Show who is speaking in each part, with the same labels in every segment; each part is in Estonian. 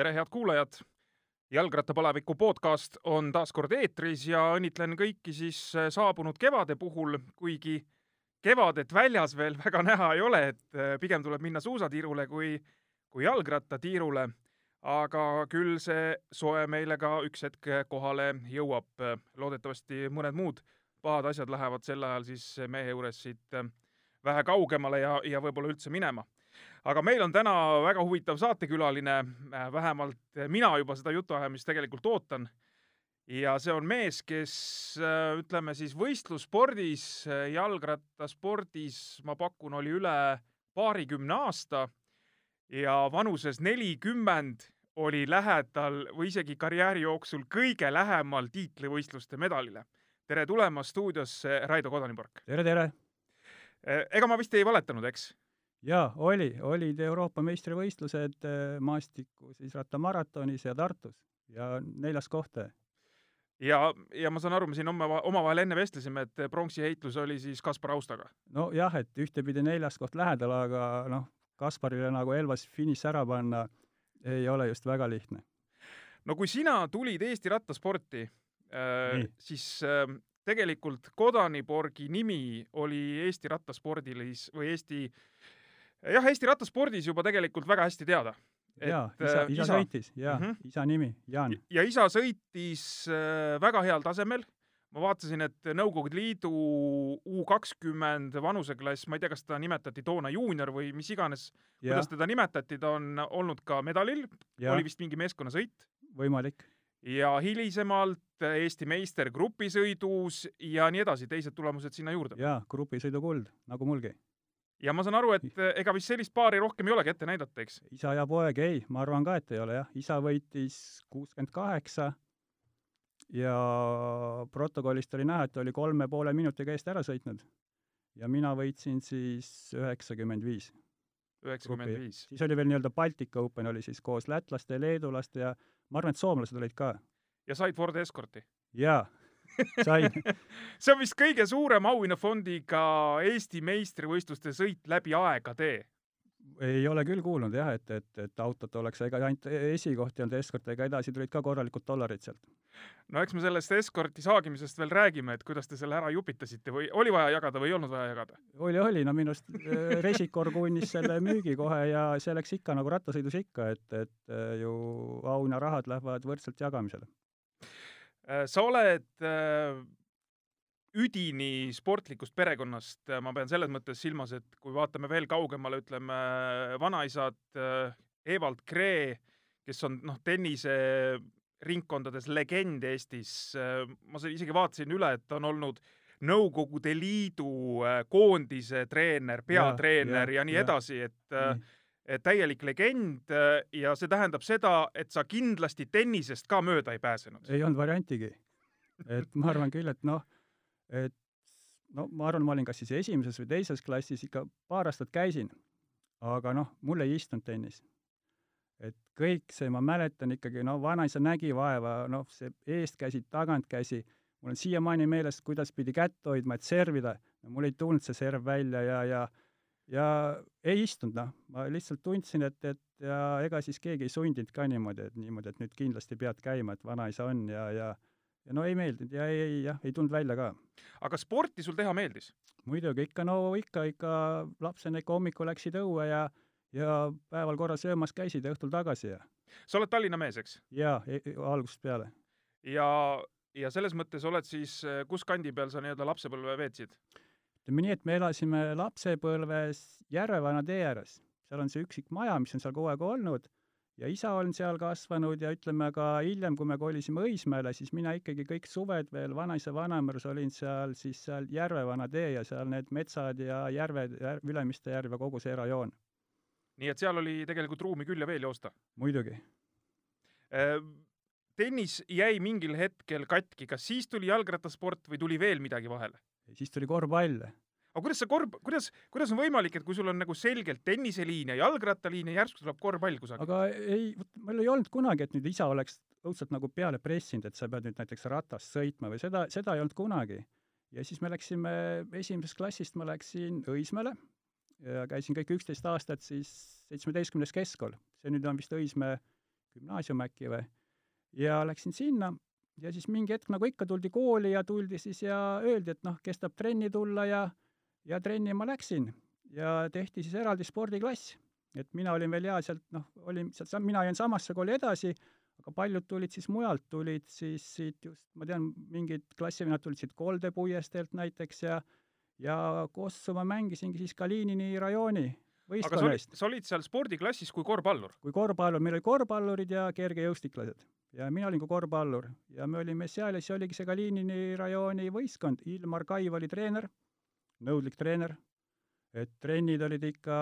Speaker 1: tere, head kuulajad! jalgrattapalaviku podcast on taas kord eetris ja õnnitlen kõiki siis äh, saabunud kevade puhul, kuigi kevadet väljas veel väga näha ei ole, et äh, pigem tuleb minna suusatiirule kui, kui jalgrattatiirule. aga küll see soe meile ka üks hetk kohale jõuab. loodetavasti mõned muud pahad asjad lähevad sel ajal siis meie juures siit äh, vähe kaugemale ja, ja võib-olla üldse minema aga meil on täna väga huvitav saatekülaline, äh, vähemalt mina juba seda jutuajamist tegelikult ootan. ja see on mees, kes äh, ütleme siis võistlusspordis, äh, jalgrattaspordis, ma pakun, oli üle paarikümne aasta ja vanuses nelikümmend oli lähedal või isegi karjääri jooksul kõige lähemal tiitlivõistluste medalile. tere tulemast stuudiosse, Raido Kodanipork!
Speaker 2: tere, tere!
Speaker 1: ega ma vist ei valetanud, eks?
Speaker 2: Jaa, oli, olid Euroopa meistrivõistlused äh, maastiku siis rattamaratonis ja Tartus ja neljas koht.
Speaker 1: ja, ja ma saan aru, me siin oma, omavahel enne vestlesime, et pronksiheitlus oli siis Kaspar Austaga.
Speaker 2: nojah, et ühtepidi neljas koht lähedal, aga noh, Kasparile nagu Elvas finiš ära panna ei ole just väga lihtne.
Speaker 1: no kui sina tulid Eesti rattasporti äh,, siis äh, tegelikult Kodaniporgi nimi oli Eesti rattaspordilis või Eesti jah, Eesti rattaspordis juba tegelikult väga hästi teada.
Speaker 2: jaa, isa, isa, isa sõitis, jaa mm, -hmm. isa nimi, Jaan.
Speaker 1: ja isa sõitis äh, väga heal tasemel. ma vaatasin, et Nõukogude Liidu U kakskümmend vanuseklass, ma ei tea, kas teda nimetati toona juunior või mis iganes, kuidas teda nimetati, ta on olnud ka medalil, oli vist mingi meeskonnasõit.
Speaker 2: võimalik
Speaker 1: ja hilisemalt Eesti meister grupisõidus ja nii edasi, teised tulemused sinna juurde.
Speaker 2: jaa, grupisõidu kuld, nagu mulgi
Speaker 1: ja ma saan aru, et ega vist sellist paari rohkem ei olegi ette näidata, eks?
Speaker 2: isa ja poeg, ei, ma arvan ka, et ei ole jah, isa võitis kuuskümmend kaheksa ja protokollist oli näha, et oli kolme poole minutiga eest ära sõitnud. ja mina võitsin siis üheksakümmend viis.
Speaker 1: üheksakümmend viis.
Speaker 2: siis oli veel nii-öelda Baltic Open oli siis koos lätlaste, leedulaste ja ma arvan, et soomlased olid ka.
Speaker 1: ja said Ford Escorti?
Speaker 2: jaa sain
Speaker 1: see on vist kõige suurem auhinnafondiga Eesti meistrivõistluste sõit läbi aegade.
Speaker 2: ei ole küll kuulnud jah, et, et, et autot oleks, ega ainult esikoht ei olnud eskort, ega edasi tulid ka korralikud dollarid sealt.
Speaker 1: no eks me sellest eskorti saagimisest veel räägime, et kuidas te selle ära jupitasite või oli vaja jagada või ei olnud vaja jagada?
Speaker 2: oli, oli, no minu arust äh, Resikor kunnis selle müügi kohe ja see läks ikka nagu rattasõidus ikka, et, et äh, ju auhinnarahad lähevad võrdselt jagamisele
Speaker 1: sa oled äh, üdini sportlikust perekonnast, äh, ma pean selles mõttes silmas, et kui vaatame veel kaugemale, ütleme vanaisad Evald Kree, kes on noh, tenniseringkondades legend Eestis, ma isegi vaatasin üle, et ta on olnud Nõukogude Liidu koondise treener, peatreener ja, ja, ja nii ja. edasi, et mm täielik legend äh, ja see tähendab seda, et sa kindlasti tennisest ka mööda ei pääsenud.
Speaker 2: ei olnud variantigi. et ma arvan küll, et noh, et no ma arvan, ma olin kas siis esimeses või teises klassis ikka paar aastat käisin, aga noh, mulle ei istunud tennis. et kõik see, ma mäletan ikkagi, no vanaisa nägi vaeva, noh, see eestkäsi, tagantkäsi, mul on siiamaani meeles, kuidas pidi kätt hoidma, et servida, no mul ei tulnud see serv välja ja, ja ja ei istunud, noh, ma lihtsalt tundsin, et, et ja ega siis keegi ei sundinud ka niimoodi, et niimoodi, et nüüd kindlasti pead käima, et vanaisa on ja, ja ja no ei meeldinud ja ei, ei jah, ei tulnud välja ka.
Speaker 1: aga sporti sul teha meeldis?
Speaker 2: muidugi, ikka no ikka, ikka lapsena ikka hommikul läksid õue ja ja päeval korra söömas käisid ja õhtul tagasi ja
Speaker 1: sa oled Tallinna mees, eks?
Speaker 2: jaa e, e, algusest peale.
Speaker 1: ja, ja selles mõttes oled siis, kus kandi peal sa nii-öelda lapsepõlve veetsid?
Speaker 2: Ütleme nii, et me elasime lapsepõlves Järvevana tee ääres. seal on see üksik maja, mis on seal kogu aeg olnud ja isa on seal kasvanud ja ütleme ka hiljem, kui me kolisime Õismäele, siis mina ikkagi kõik suved veel vanaisa vanaemõrus olin seal siis seal Järvevana tee ja seal need metsad ja järved, Ülemiste järv ja kogu see rajoon.
Speaker 1: nii et seal oli tegelikult ruumi küll ja veel joosta?
Speaker 2: muidugi
Speaker 1: äh, tennis jäi mingil hetkel katki, kas siis tuli jalgrattasport või tuli veel midagi vahele?
Speaker 2: Siis tuli korvpall.
Speaker 1: aga kuidas see korv, kuidas, kuidas on võimalik, et kui sul on nagu selgelt tenniseliin ja jalgrattaliin ja järsku tuleb korvpall kusagil?
Speaker 2: aga ei, meil ei olnud kunagi, et nüüd isa oleks õudselt nagu peale pressinud, et sa pead nüüd näiteks ratast sõitma või seda, seda ei olnud kunagi. ja siis me läksime, esimesest klassist ma läksin Õismäele ja käisin kõik üksteist aastat siis seitsmeteistkümnes keskkool. see nüüd on vist Õismäe gümnaasium äkki või, ja läksin sinna ja siis mingi hetk, nagu ikka, tuldi kooli ja tuldi siis ja öeldi, et noh, kes tahab trenni tulla ja ja trenni ma läksin ja tehti siis eraldi spordiklass. et mina olin veel hea sealt, noh, olin sealt, mina jäin samasse kooli edasi, aga paljud tulid siis mujalt, tulid siis siit just, ma tean, mingid klassivennad tulid siit Kolde puiesteelt näiteks ja ja Kossu ma mängisingi siis Kalinini rajooni
Speaker 1: aga sa olid, sa olid seal spordiklassis kui korvpallur?
Speaker 2: kui korvpallur, meil olid korvpallurid ja kergejõustiklased ja mina olin kui korvpallur. Ja me olime seal ja siis oligi see Kalinini rajooni võistkond, Ilmar Kaiv oli treener, nõudlik treener, et trennid olid ikka,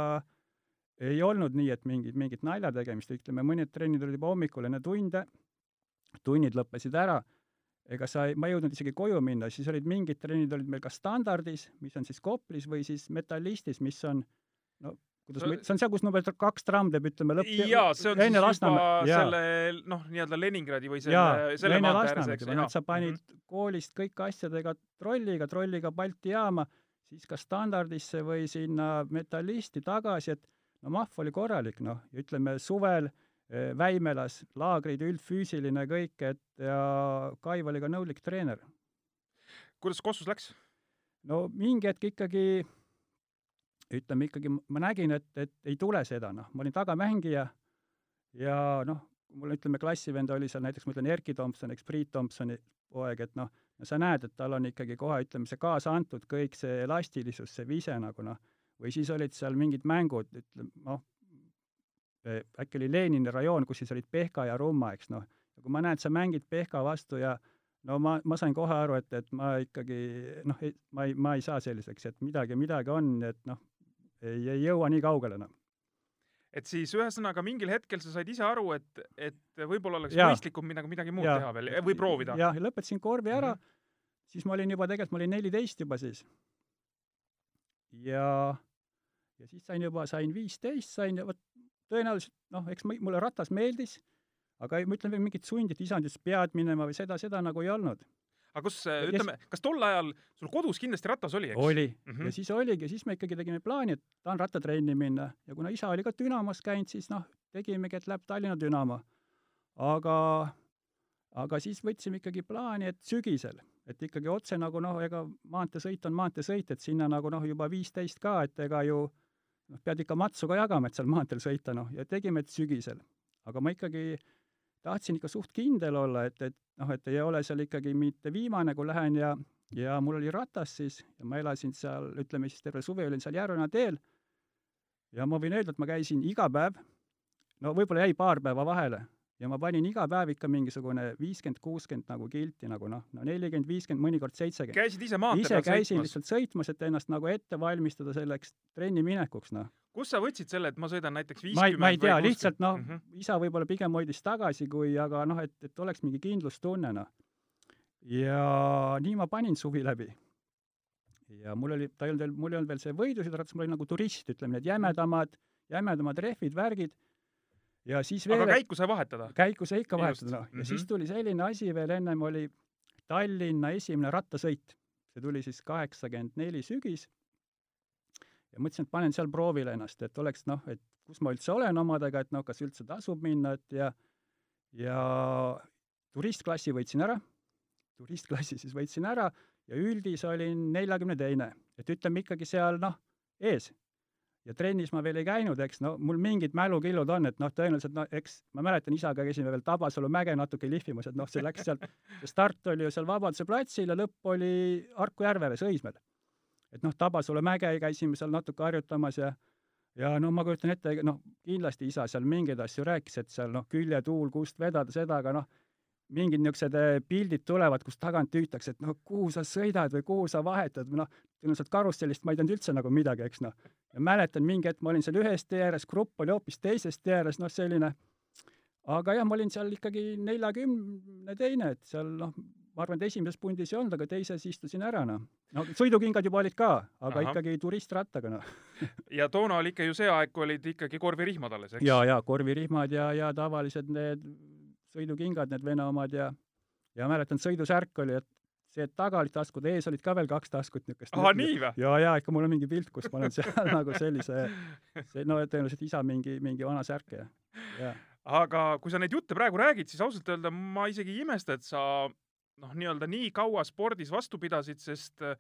Speaker 2: ei olnud nii, et mingid, mingit nalja tegemist, ütleme, mõned trennid olid juba hommikul enne tunde, tunnid lõppesid ära, ega sa ei, ma ei jõudnud isegi koju minna, siis olid mingid trennid olid meil kas standardis, mis on siis Koplis, või siis metallistis, mis on no kuidas ma, see on seal, kus number kaks tramm teeb, ütleme, lõpp
Speaker 1: jaa, see on siis Lasnamäe, juba jaa. selle noh, nii-öelda Leningradi või selle, selle maantee ääres, eks.
Speaker 2: et sa panid mm -hmm. koolist kõik asjadega trolliga, trolliga Balti jaama, siis kas standardisse või sinna metallisti tagasi, et no mahv oli korralik, noh, ütleme suvel eh, Väimelas laagrid, üldfüüsiline kõik, et ja Kaiv oli ka nõudlik treener.
Speaker 1: kuidas Kossus läks?
Speaker 2: no mingi hetk ikkagi ütleme ikkagi, ma nägin, et, et ei tule seda, noh, ma olin tagamängija ja noh, mul ütleme, klassivend oli seal näiteks, ma ütlen, Erki Tomson, eks, Priit Tomsoni poeg, et noh, sa näed, et tal on ikkagi kohe, ütleme, see kaasa antud, kõik see elastilisus, see vise nagu noh, või siis olid seal mingid mängud, ütleme, noh, äkki oli Lenini rajoon, kus siis olid Pehka ja Rumma, eks noh, ja kui ma näen, et sa mängid Pehka vastu ja no ma, ma sain kohe aru, et, et ma ikkagi noh, ma ei, ma ei saa selliseks, et midagi, midagi on, et noh, ei, ei jõua nii kaugele enam
Speaker 1: et siis ühesõnaga mingil hetkel sa said ise aru, et, et võib-olla oleks ja. mõistlikum midagi, midagi muud ja. teha veel või proovida.
Speaker 2: jah, ja lõpetasin korvi ära mm, -hmm. siis ma olin juba, tegelikult ma olin neliteist juba siis. ja, ja siis sain juba, sain viisteist, sain vot tõenäoliselt noh, eks mulle ratas meeldis, aga ma ütlen veel mingit sundi, et isand ütles pead minema või seda, seda nagu ei olnud
Speaker 1: aga kus, ütleme, kas tol ajal sul kodus kindlasti ratas oli, eks?
Speaker 2: oli mm. -hmm. ja siis oligi, siis me ikkagi tegime plaani, et tahan rattatrenni minna ja kuna isa oli ka Dünamos käinud, siis noh, tegimegi, et läheb Tallinna Dünamo. aga, aga siis võtsime ikkagi plaani, et sügisel, et ikkagi otse nagu noh, ega maanteesõit on maanteesõit, et sinna nagu noh, juba viisteist ka, et ega ju noh, pead ikka matsu ka jagama, et seal maanteel sõita, noh, ja tegime, et sügisel. aga ma ikkagi tahtsin ikka suht kindel olla, et, et noh, et ei ole seal ikkagi mitte viimane, kui lähen ja, ja mul oli ratas siis ja ma elasin seal, ütleme siis terve suve olin seal Järvena teel ja ma võin öelda, et ma käisin iga päev, no võib-olla jäi paar päeva vahele, ja ma panin iga päev ikka mingisugune viiskümmend, kuuskümmend nagu kilti nagu noh, no nelikümmend, viiskümmend, mõnikord seitsekümmend.
Speaker 1: käisid ise maanteel
Speaker 2: ise käisin sõitmas. lihtsalt sõitmas, et ennast nagu ette valmistada selleks trenni minekuks, noh.
Speaker 1: Kust sa võtsid selle, et ma sõidan näiteks viiskümmend
Speaker 2: ma ei tea, lihtsalt noh mm, -hmm. isa võib-olla pigem hoidis tagasi, kui aga noh, et, et oleks mingi kindlustunne, noh. ja nii ma panin suvi läbi. ja mul oli, ta ei olnud veel, mul ei olnud veel see võidusõidurattas, mul oli nagu turist, ütleme, need jämedamad, jämedamad rehvid, värgid ja siis
Speaker 1: veel aga käiku sai vahetada?
Speaker 2: käiku sai ikka vahetada, noh. ja mm -hmm. siis tuli selline asi veel, ennem oli Tallinna esimene rattasõit. see tuli siis kaheksakümmend neli sügis. Ja mõtlesin, et panen seal proovile ennast, et oleks noh, et kus ma üldse olen omadega, et noh, kas üldse tasub minna, et ja ja turistklassi võitsin ära, turistklassi siis võitsin ära ja üldis olin neljakümne teine. et ütleme ikkagi seal noh, ees ja trennis ma veel ei käinud, eks, no mul mingid mälukillud on, et noh, tõenäoliselt no eks ma mäletan, isaga käisime veel Tabasalu mäge natuke lihvimas, et noh, see läks sealt, start oli ju seal Vabaduse platsil ja lõpp oli Harku järvele, Sõismäel. Et noh, Tabasalu mäge käisime seal natuke harjutamas ja ja no ma kujutan ette, noh, kindlasti isa seal mingeid asju rääkis, et seal noh, küljetuul, kust vedada seda, aga noh, mingid niisugused eh, pildid tulevad, kus tagant tüütakse, et noh, kuhu sa sõidad või kuhu sa vahetad noh, tõenäoliselt karussellist ma ei teadnud üldse nagu midagi, eks noh. ja mäletan, mingi hetk ma olin seal ühes tee ääres, grupp oli hoopis teises tee ääres, noh selline, aga jah, ma olin seal ikkagi neljakümne teine, et seal noh, ma arvan, et esimeses pundis ei olnud, aga teises istusin ära, noh. no sõidukingad juba olid ka, aga Aha. ikkagi turistrattaga, noh
Speaker 1: ja toona oli ikka ju see aeg, kui olid ikkagi korvirihmad alles, eks?
Speaker 2: jaa, jaa, korvirihmad ja, ja tavalised need sõidukingad, need Vene omad ja ja mäletan, sõidusärk oli, et see, et taga olid taskud, ees olid ka veel kaks taskut niisugust.
Speaker 1: ahah, nii või?
Speaker 2: ja, ja ikka mul on mingi pilt, kus ma olen seal nagu sellise, see no tõenäoliselt isa mingi, mingi vana särk ja, ja
Speaker 1: aga kui sa neid jutte praegu räägid, siis ausalt öelda ma isegi ei imesta, et sa noh, nii-öelda nii kaua spordis vastu pidasid, sest äh,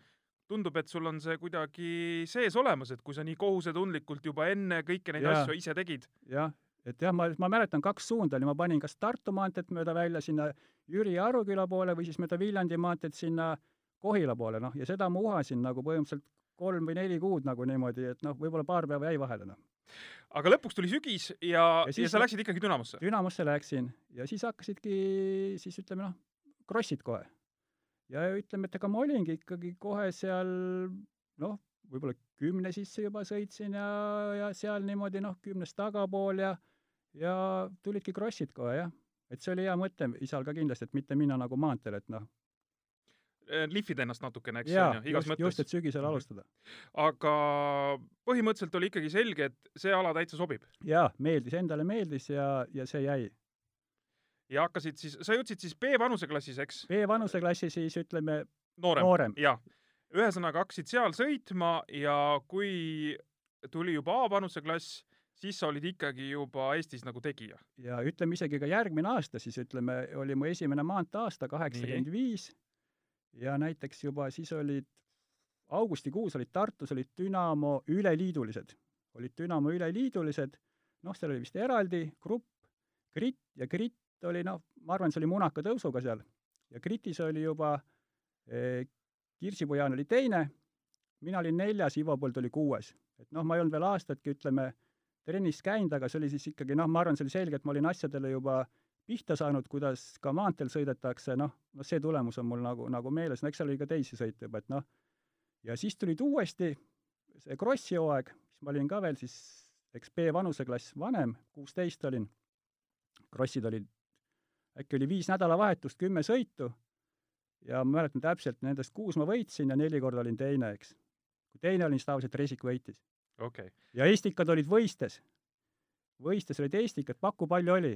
Speaker 1: tundub, et sul on see kuidagi sees olemas, et kui sa nii kohusetundlikult juba enne kõiki neid
Speaker 2: Jaa.
Speaker 1: asju ise tegid.
Speaker 2: jah, et jah, ma, ma mäletan kaks suunda oli, ma panin kas Tartu maanteed mööda välja sinna Jüri Aruküla poole või siis mööda Viljandi maanteed sinna Kohila poole, noh, ja seda ma uhasin nagu põhimõtteliselt kolm või neli kuud nagu niimoodi, et noh, võib-olla paar päeva jäi vahele, noh.
Speaker 1: aga lõpuks tuli sügis ja, ja,
Speaker 2: Ja
Speaker 1: siis
Speaker 2: siis
Speaker 1: sa läksid ikkagi Dünamosse.
Speaker 2: Dünamosse läksin ja siis hakkasidki siis ütleme noh, krossid kohe. ja ütleme, et ega ma olingi ikkagi kohe seal noh, võib-olla kümne sisse juba sõitsin ja, ja seal niimoodi noh, kümnest tagapool ja ja tulidki krossid kohe jah. et see oli hea mõte isal ka kindlasti, et mitte minna nagu maanteel, et noh,
Speaker 1: Eh, lihvid ennast natukene, eks
Speaker 2: jaa,
Speaker 1: on ju, igas
Speaker 2: just,
Speaker 1: mõttes
Speaker 2: just, et sügisel
Speaker 1: Mhm.
Speaker 2: alustada.
Speaker 1: aga põhimõtteliselt oli ikkagi selge, et see ala täitsa sobib
Speaker 2: jaa, meeldis, endale meeldis ja, ja see jäi.
Speaker 1: Ja hakkasid siis, sa jõudsid siis B vanuseklassis, eks?
Speaker 2: B vanuseklassi siis ütleme
Speaker 1: noorem,
Speaker 2: noorem.
Speaker 1: jah. ühesõnaga hakkasid seal sõitma ja kui tuli juba A vanuseklass, siis sa olid ikkagi juba Eestis nagu tegija.
Speaker 2: ja ütleme isegi ka järgmine aasta siis ütleme, oli mu esimene maanteeaasta kaheksakümmend viis ja näiteks juba siis olid augustikuus olid Tartus olid Dünamo üleliidulised, olid Dünamo üleliidulised, noh, seal oli vist eraldi grupp, Grit ja Grit oli noh, ma arvan, see oli munaka tõusuga seal. Ja Gritis oli juba eh, Kirsipujan oli teine, mina olin neljas, Ivo Põld oli kuues. et noh, ma ei olnud veel aastatki, ütleme, trennis käinud, aga see oli siis ikkagi noh, ma arvan, see oli selge, et ma olin asjadele juba pihta saanud, kuidas ka maanteel sõidetakse, noh, noh see tulemus on mul nagu, nagu meeles, no eks seal oli ka teisi sõite juba, et noh, ja siis tulid uuesti see Krossi hooaeg, siis ma olin ka veel siis, eks B vanuseklass vanem, kuusteist olin, Krossid olid, äkki oli viis nädalavahetust, kümme sõitu ja ma mäletan täpselt, nendest kuus ma võitsin ja neli korda olin teine, eks. kui teine olin, siis tavaliselt Resik võitis
Speaker 1: okei okay..
Speaker 2: ja Eestikad olid võistes. võistes olid Eestikad, Paku palju oli?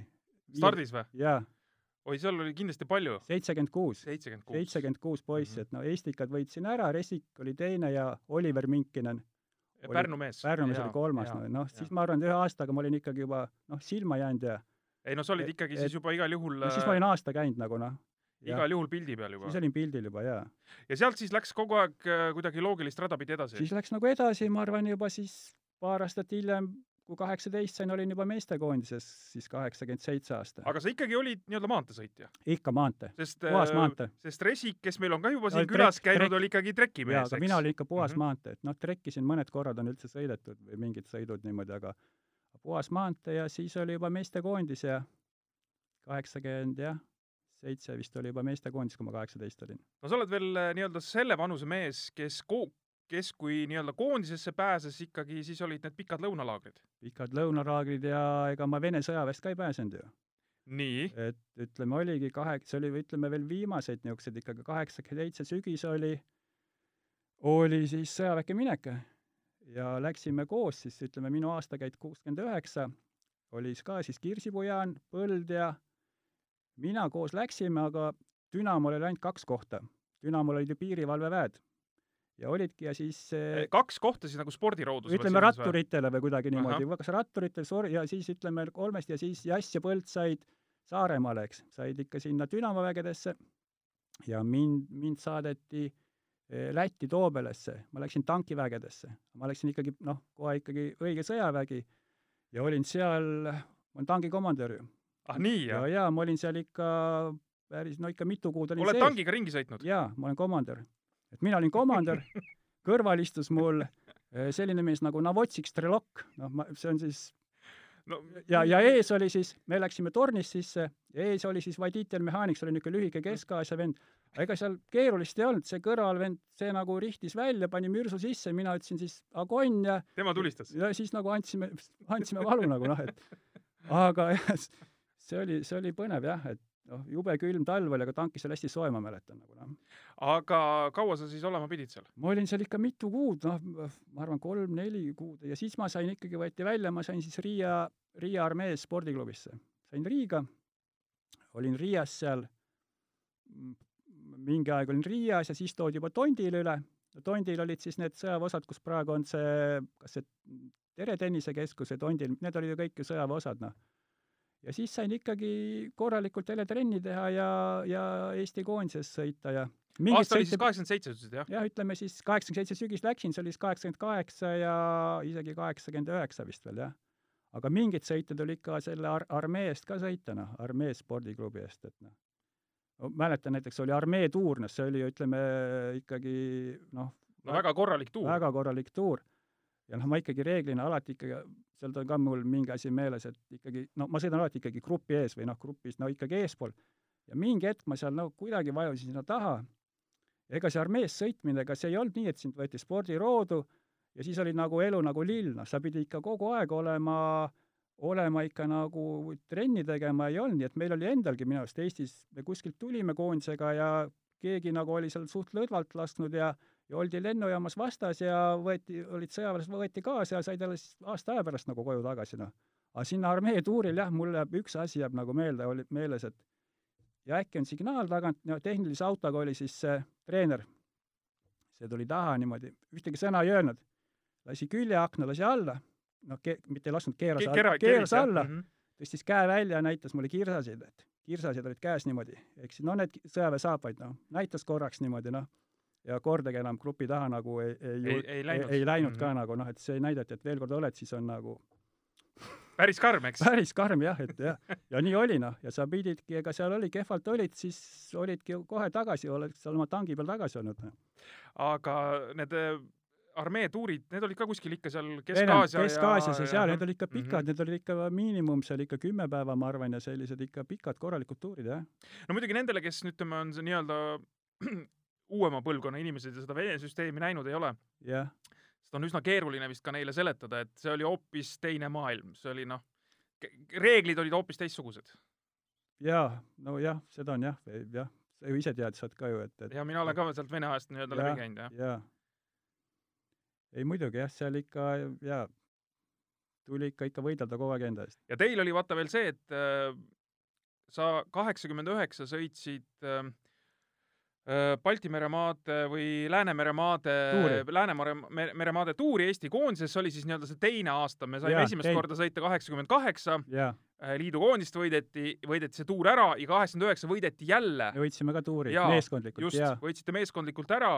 Speaker 1: stardis või?
Speaker 2: jaa,
Speaker 1: oi, seal oli kindlasti palju.
Speaker 2: seitsekümmend kuus.
Speaker 1: seitsekümmend kuus.
Speaker 2: poissi
Speaker 1: Mhm.
Speaker 2: et no Eestikad võitsin ära, Resik oli teine ja Oliver Minkinen,
Speaker 1: Pärnu mees.
Speaker 2: Pärnu mees oli kolmas, no, noh, siis ma arvan, et ühe aastaga ma olin ikkagi juba noh, silma jäänud ja
Speaker 1: ei no sa olid ikkagi
Speaker 2: et-
Speaker 1: siis juba igal juhul
Speaker 2: no siis ma olin aasta käinud nagu noh,
Speaker 1: igal juhul pildi peal juba
Speaker 2: siis. olin pildil juba jaa.
Speaker 1: ja sealt siis läks kogu aeg äh, kuidagi loogilist rada pidi edasi.
Speaker 2: siis läks nagu edasi, ma arvan, juba siis paar aastat hiljem, kui kaheksateist sain, olin juba meestekoondises, siis kaheksakümmend seitse aasta.
Speaker 1: aga sa ikkagi olid nii-öelda maanteesõitja,
Speaker 2: ikka maantee, puhas
Speaker 1: äh,
Speaker 2: maantee.
Speaker 1: sest Resik, kes meil on ka juba
Speaker 2: No
Speaker 1: siin
Speaker 2: trek-
Speaker 1: külas käinud,
Speaker 2: trek-
Speaker 1: oli ikkagi trekimees, eks
Speaker 2: mina olin ikka puhas
Speaker 1: Mhm.
Speaker 2: maantee, et noh, trekkisin mõned korrad on üldse sõidetud või mingid sõidud niimoodi, aga puhas maantee ja siis oli juba meestekoondis ja kaheksakümmend jah, seitse vist oli juba meestekoondis, kui ma kaheksateist olin.
Speaker 1: no sa oled veel äh, nii-öelda selle vanuse mees, kes ko-, kes kui nii-öelda koondisesse pääses ikkagi, siis olid need pikad lõunalaagrid.
Speaker 2: pikad lõunalaagrid ja ega ma Vene sõjaväest ka ei pääsenud ju.
Speaker 1: nii,
Speaker 2: et ütleme, oligi kaheksa, see oli, ütleme veel viimaseid niisuguseid ikkagi kaheksakümmend seitse sügis oli, oli siis sõjaväkke minek ja läksime koos siis, ütleme, minu aastakäik kuuskümmend üheksa, oli ka siis Kirsipujan, Põld ja mina koos läksime, aga Dünamol oli ainult kaks kohta. Dünamol olid ju piirivalveväed. Ja olidki ja siis eh,
Speaker 1: kaks kohta siis nagu spordiroodus.
Speaker 2: ütleme ratturitele või kuidagi niimoodi, kas ratturitel sor- ja siis ütleme kolmest ja siis Jass ja Põld said Saaremaale, eks, said ikka sinna Dünamo vägedesse ja mind, mind saadeti eh, Lätti Toobelesse, ma läksin tankivägedesse. ma läksin ikkagi noh, kohe ikkagi õige sõjavägi ja olin seal, ma olen tangikomandör ju.
Speaker 1: ah nii
Speaker 2: ja,
Speaker 1: jah?
Speaker 2: ja ma olin seal ikka päris, no ikka mitu kuud olin
Speaker 1: oled
Speaker 2: sees
Speaker 1: tangiga ringi sõitnud?
Speaker 2: jaa, ma olen komandör. et mina olin komandör, kõrval istus mul eh, selline mees nagu Navotsik Strelok, noh, ma, see on siis
Speaker 1: no
Speaker 2: ja, ja ees oli siis, me läksime tornist sisse ees oli siis Vaditel mehaanik, see oli niisugune lühike keskaasja vend. ega seal keerulist ei olnud, see kõrvalvend, see nagu rihtis välja, pani mürsu sisse, mina ütlesin siis agonn ja
Speaker 1: tema tulistas?
Speaker 2: ja siis nagu andsime, andsime valu nagu noh, et aga jah, see oli, see oli põnev jah, et noh, jube külm talv oli, aga tankis oli hästi soe, ma mäletan nagu noh.
Speaker 1: aga kaua sa siis olema pidid seal?
Speaker 2: ma olin seal ikka mitu kuud, noh, ma arvan, kolm-neli kuud ja siis ma sain ikkagi, võeti välja, ma sain siis Riia, Riia armees spordiklubisse. sain Riiga, olin Riias seal, mingi aeg olin Riias ja siis toodi juba Tondile üle. Tondil olid siis need sõjaväeosad, kus praegu on see, kas see Tere tennisekeskus ja Tondil, need olid ju kõik ju sõjaväeosad, noh. Ja siis sain ikkagi korralikult jälle trenni teha ja, ja Eesti koondises sõita ja
Speaker 1: aasta oli siis kaheksakümmend seitse, ütlesid jah?
Speaker 2: jah, ütleme siis kaheksakümmend seitse sügis läksin, see oli siis kaheksakümmend kaheksa ja isegi kaheksakümmend üheksa vist veel, jah. aga mingeid sõite tuli ikka selle ar-, armee eest ka sõita, noh, armee spordiklubi eest, et noh. mäletan näiteks oli armee tuur, noh, see oli, ütleme ikkagi noh,
Speaker 1: no väga korralik tuur.
Speaker 2: väga korralik tuur. Ja noh, ma ikkagi reeglina alati ikkagi, seal on ka mul mingi asi meeles, et ikkagi, no ma sõidan alati ikkagi grupi ees või noh, grupis no ikkagi eespool. ja mingi hetk ma seal nagu kuidagi vajusin sinna taha ega see armees sõitmine, ega see ei olnud nii, et sind võeti spordiroodu ja siis oli nagu elu nagu lill, noh, sa pidid ikka kogu aeg olema, olema ikka nagu trenni tegema ei olnud, nii et meil oli endalgi minu arust Eestis, me kuskilt tulime koondisega ja keegi nagu oli seal suht lõdvalt lasknud ja ja oldi lennujaamas vastas ja võeti, olid sõjaväelased, võeti kaasa ja said alles aasta aja pärast nagu koju tagasi, noh. aga sinna armee tuuril jah, mul jääb üks asi jääb nagu meelde, oli meeles, et ja äkki on signaal tagant, no tehnilise autoga oli siis see treener, see tuli taha niimoodi, ühtegi sõna ei öelnud, lasi küljeakna, lasi alla, noh, mitte ei lasknud, keeras
Speaker 1: Ke- kera-
Speaker 2: keeras alla.
Speaker 1: Mhm.
Speaker 2: tõstis käe välja ja näitas mulle kirsasid, et kirsased olid käes niimoodi, siis no need sõjaväesaapaid, noh, näitas korraks niimoodi, noh, ja kordagi enam grupi taha nagu ei, ei,
Speaker 1: Ei- ei läinud.
Speaker 2: ei, ei läinud
Speaker 1: Mhm.
Speaker 2: ka nagu noh, et see näidati, et veel kord oled, siis on nagu
Speaker 1: päris karm, eks?
Speaker 2: päris karm jah, et jah, ja nii oli noh, ja sa pididki, ega seal oli, kehvalt olid, siis olidki kohe tagasi, oled seal oma tangi peal tagasi olnud. noh.
Speaker 1: aga need äh, armee tuurid, need olid ka kuskil ikka seal Kesk-Aasia
Speaker 2: Kesk-Aasias ja seal,
Speaker 1: jah.
Speaker 2: need olid ikka pikad, need olid ikka miinimum seal ikka kümme päeva, ma arvan, ja sellised ikka pikad korralikud tuurid, jah.
Speaker 1: no muidugi nendele, kes ütleme, on see nii-öelda uuema põlvkonna inimesed ja seda Vene süsteemi näinud ei ole,
Speaker 2: jah,
Speaker 1: seda on üsna keeruline vist ka neile seletada, et see oli hoopis teine maailm, see oli noh, reeglid olid hoopis teistsugused.
Speaker 2: jaa, no jah, seda on jah, jah, sa ju ise tead sealt ka ju, et, et
Speaker 1: ja mina olen ka sealt Vene ajast nii-öelda läbi käinud, jah.
Speaker 2: jaa. ei muidugi jah, seal ikka jaa, tuli ikka, ikka võidelda kogu aeg enda eest.
Speaker 1: ja teil oli vaata veel see, et äh, sa kaheksakümmend üheksa sõitsid äh, Balti meremaade või Läänemere maade. Läänemere mere- meremaade tuuri Eesti koondises, see oli siis nii-öelda see teine aasta, me saime
Speaker 2: Jaa,
Speaker 1: esimest
Speaker 2: tein-
Speaker 1: korda sõita kaheksakümmend kaheksa,
Speaker 2: jaa,
Speaker 1: liidu koondist võideti, võideti see tuur ära ja kaheksakümmend üheksa võideti jälle,
Speaker 2: me võitsime ka tuuri
Speaker 1: Jaa,
Speaker 2: meeskondlikult,
Speaker 1: just, võitsite meeskondlikult ära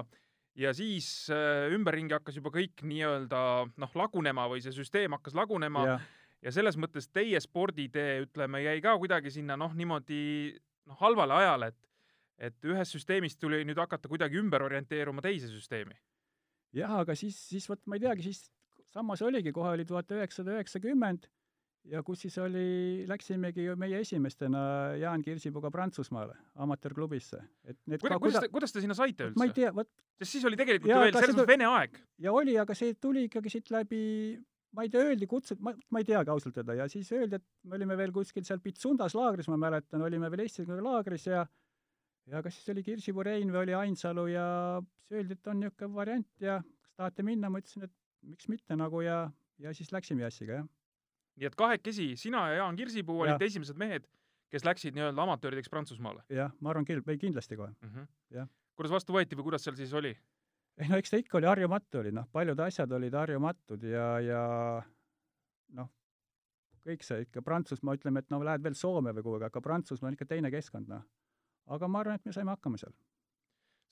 Speaker 1: ja siis äh, ümberringi hakkas juba kõik nii-öelda noh, lagunema või see süsteem hakkas lagunema
Speaker 2: jah,
Speaker 1: ja selles mõttes teie sporditee, ütleme, jäi ka kuidagi sinna noh, niimoodi noh, halvale ajale, et et ühest süsteemist tuli nüüd hakata kuidagi ümber orienteeruma teise süsteemi.
Speaker 2: jah, aga siis, siis vot ma ei teagi, siis samas oligi, kohe oli tuhat üheksasada üheksakümmend ja kus siis oli, läksimegi ju meie esimestena Jaan Kirsipuga Prantsusmaale, amatöörklubisse. et need
Speaker 1: kuidas, kuidas te, kuidas te sinna saite
Speaker 2: ma ei
Speaker 1: üldse?
Speaker 2: tea, vot
Speaker 1: sest siis oli tegelikult
Speaker 2: Jaa,
Speaker 1: ju veel selles mõttes Vene aeg.
Speaker 2: ja oli, aga see tuli ikkagi siit läbi, ma ei tea, öeldi kutsed, ma, ma ei teagi ausalt öelda, ja siis öeldi, et me olime veel kuskil seal Pitsundas laagris, ma mäletan, olime veel Eestiga laagris ja ja kas siis oli Kirsipuu Rein või oli Ainsalu ja siis öeldi, et on niisugune variant ja kas tahate minna, ma ütlesin, et miks mitte nagu ja, ja siis läksime Jassiga, jah.
Speaker 1: nii et kahekesi, sina ja Jaan Kirsipuu
Speaker 2: Jah.
Speaker 1: olite esimesed mehed, kes läksid nii-öelda amatöörideks Prantsusmaale
Speaker 2: jah, ma arvan küll, või kindlasti kohe.
Speaker 1: mm. -hmm.
Speaker 2: Jah.
Speaker 1: kuidas vastu võeti või kuidas seal siis oli?
Speaker 2: ei no eks ta ikka oli harjumatu oli, noh, paljud asjad olid harjumatud ja, ja noh, kõik see ikka Prantsusmaa, ütleme, et no lähed veel Soome või kuhugi, aga Prantsusmaa on ikka teine keskkond, noh. Aga ma arvan, et me saime hakkama seal.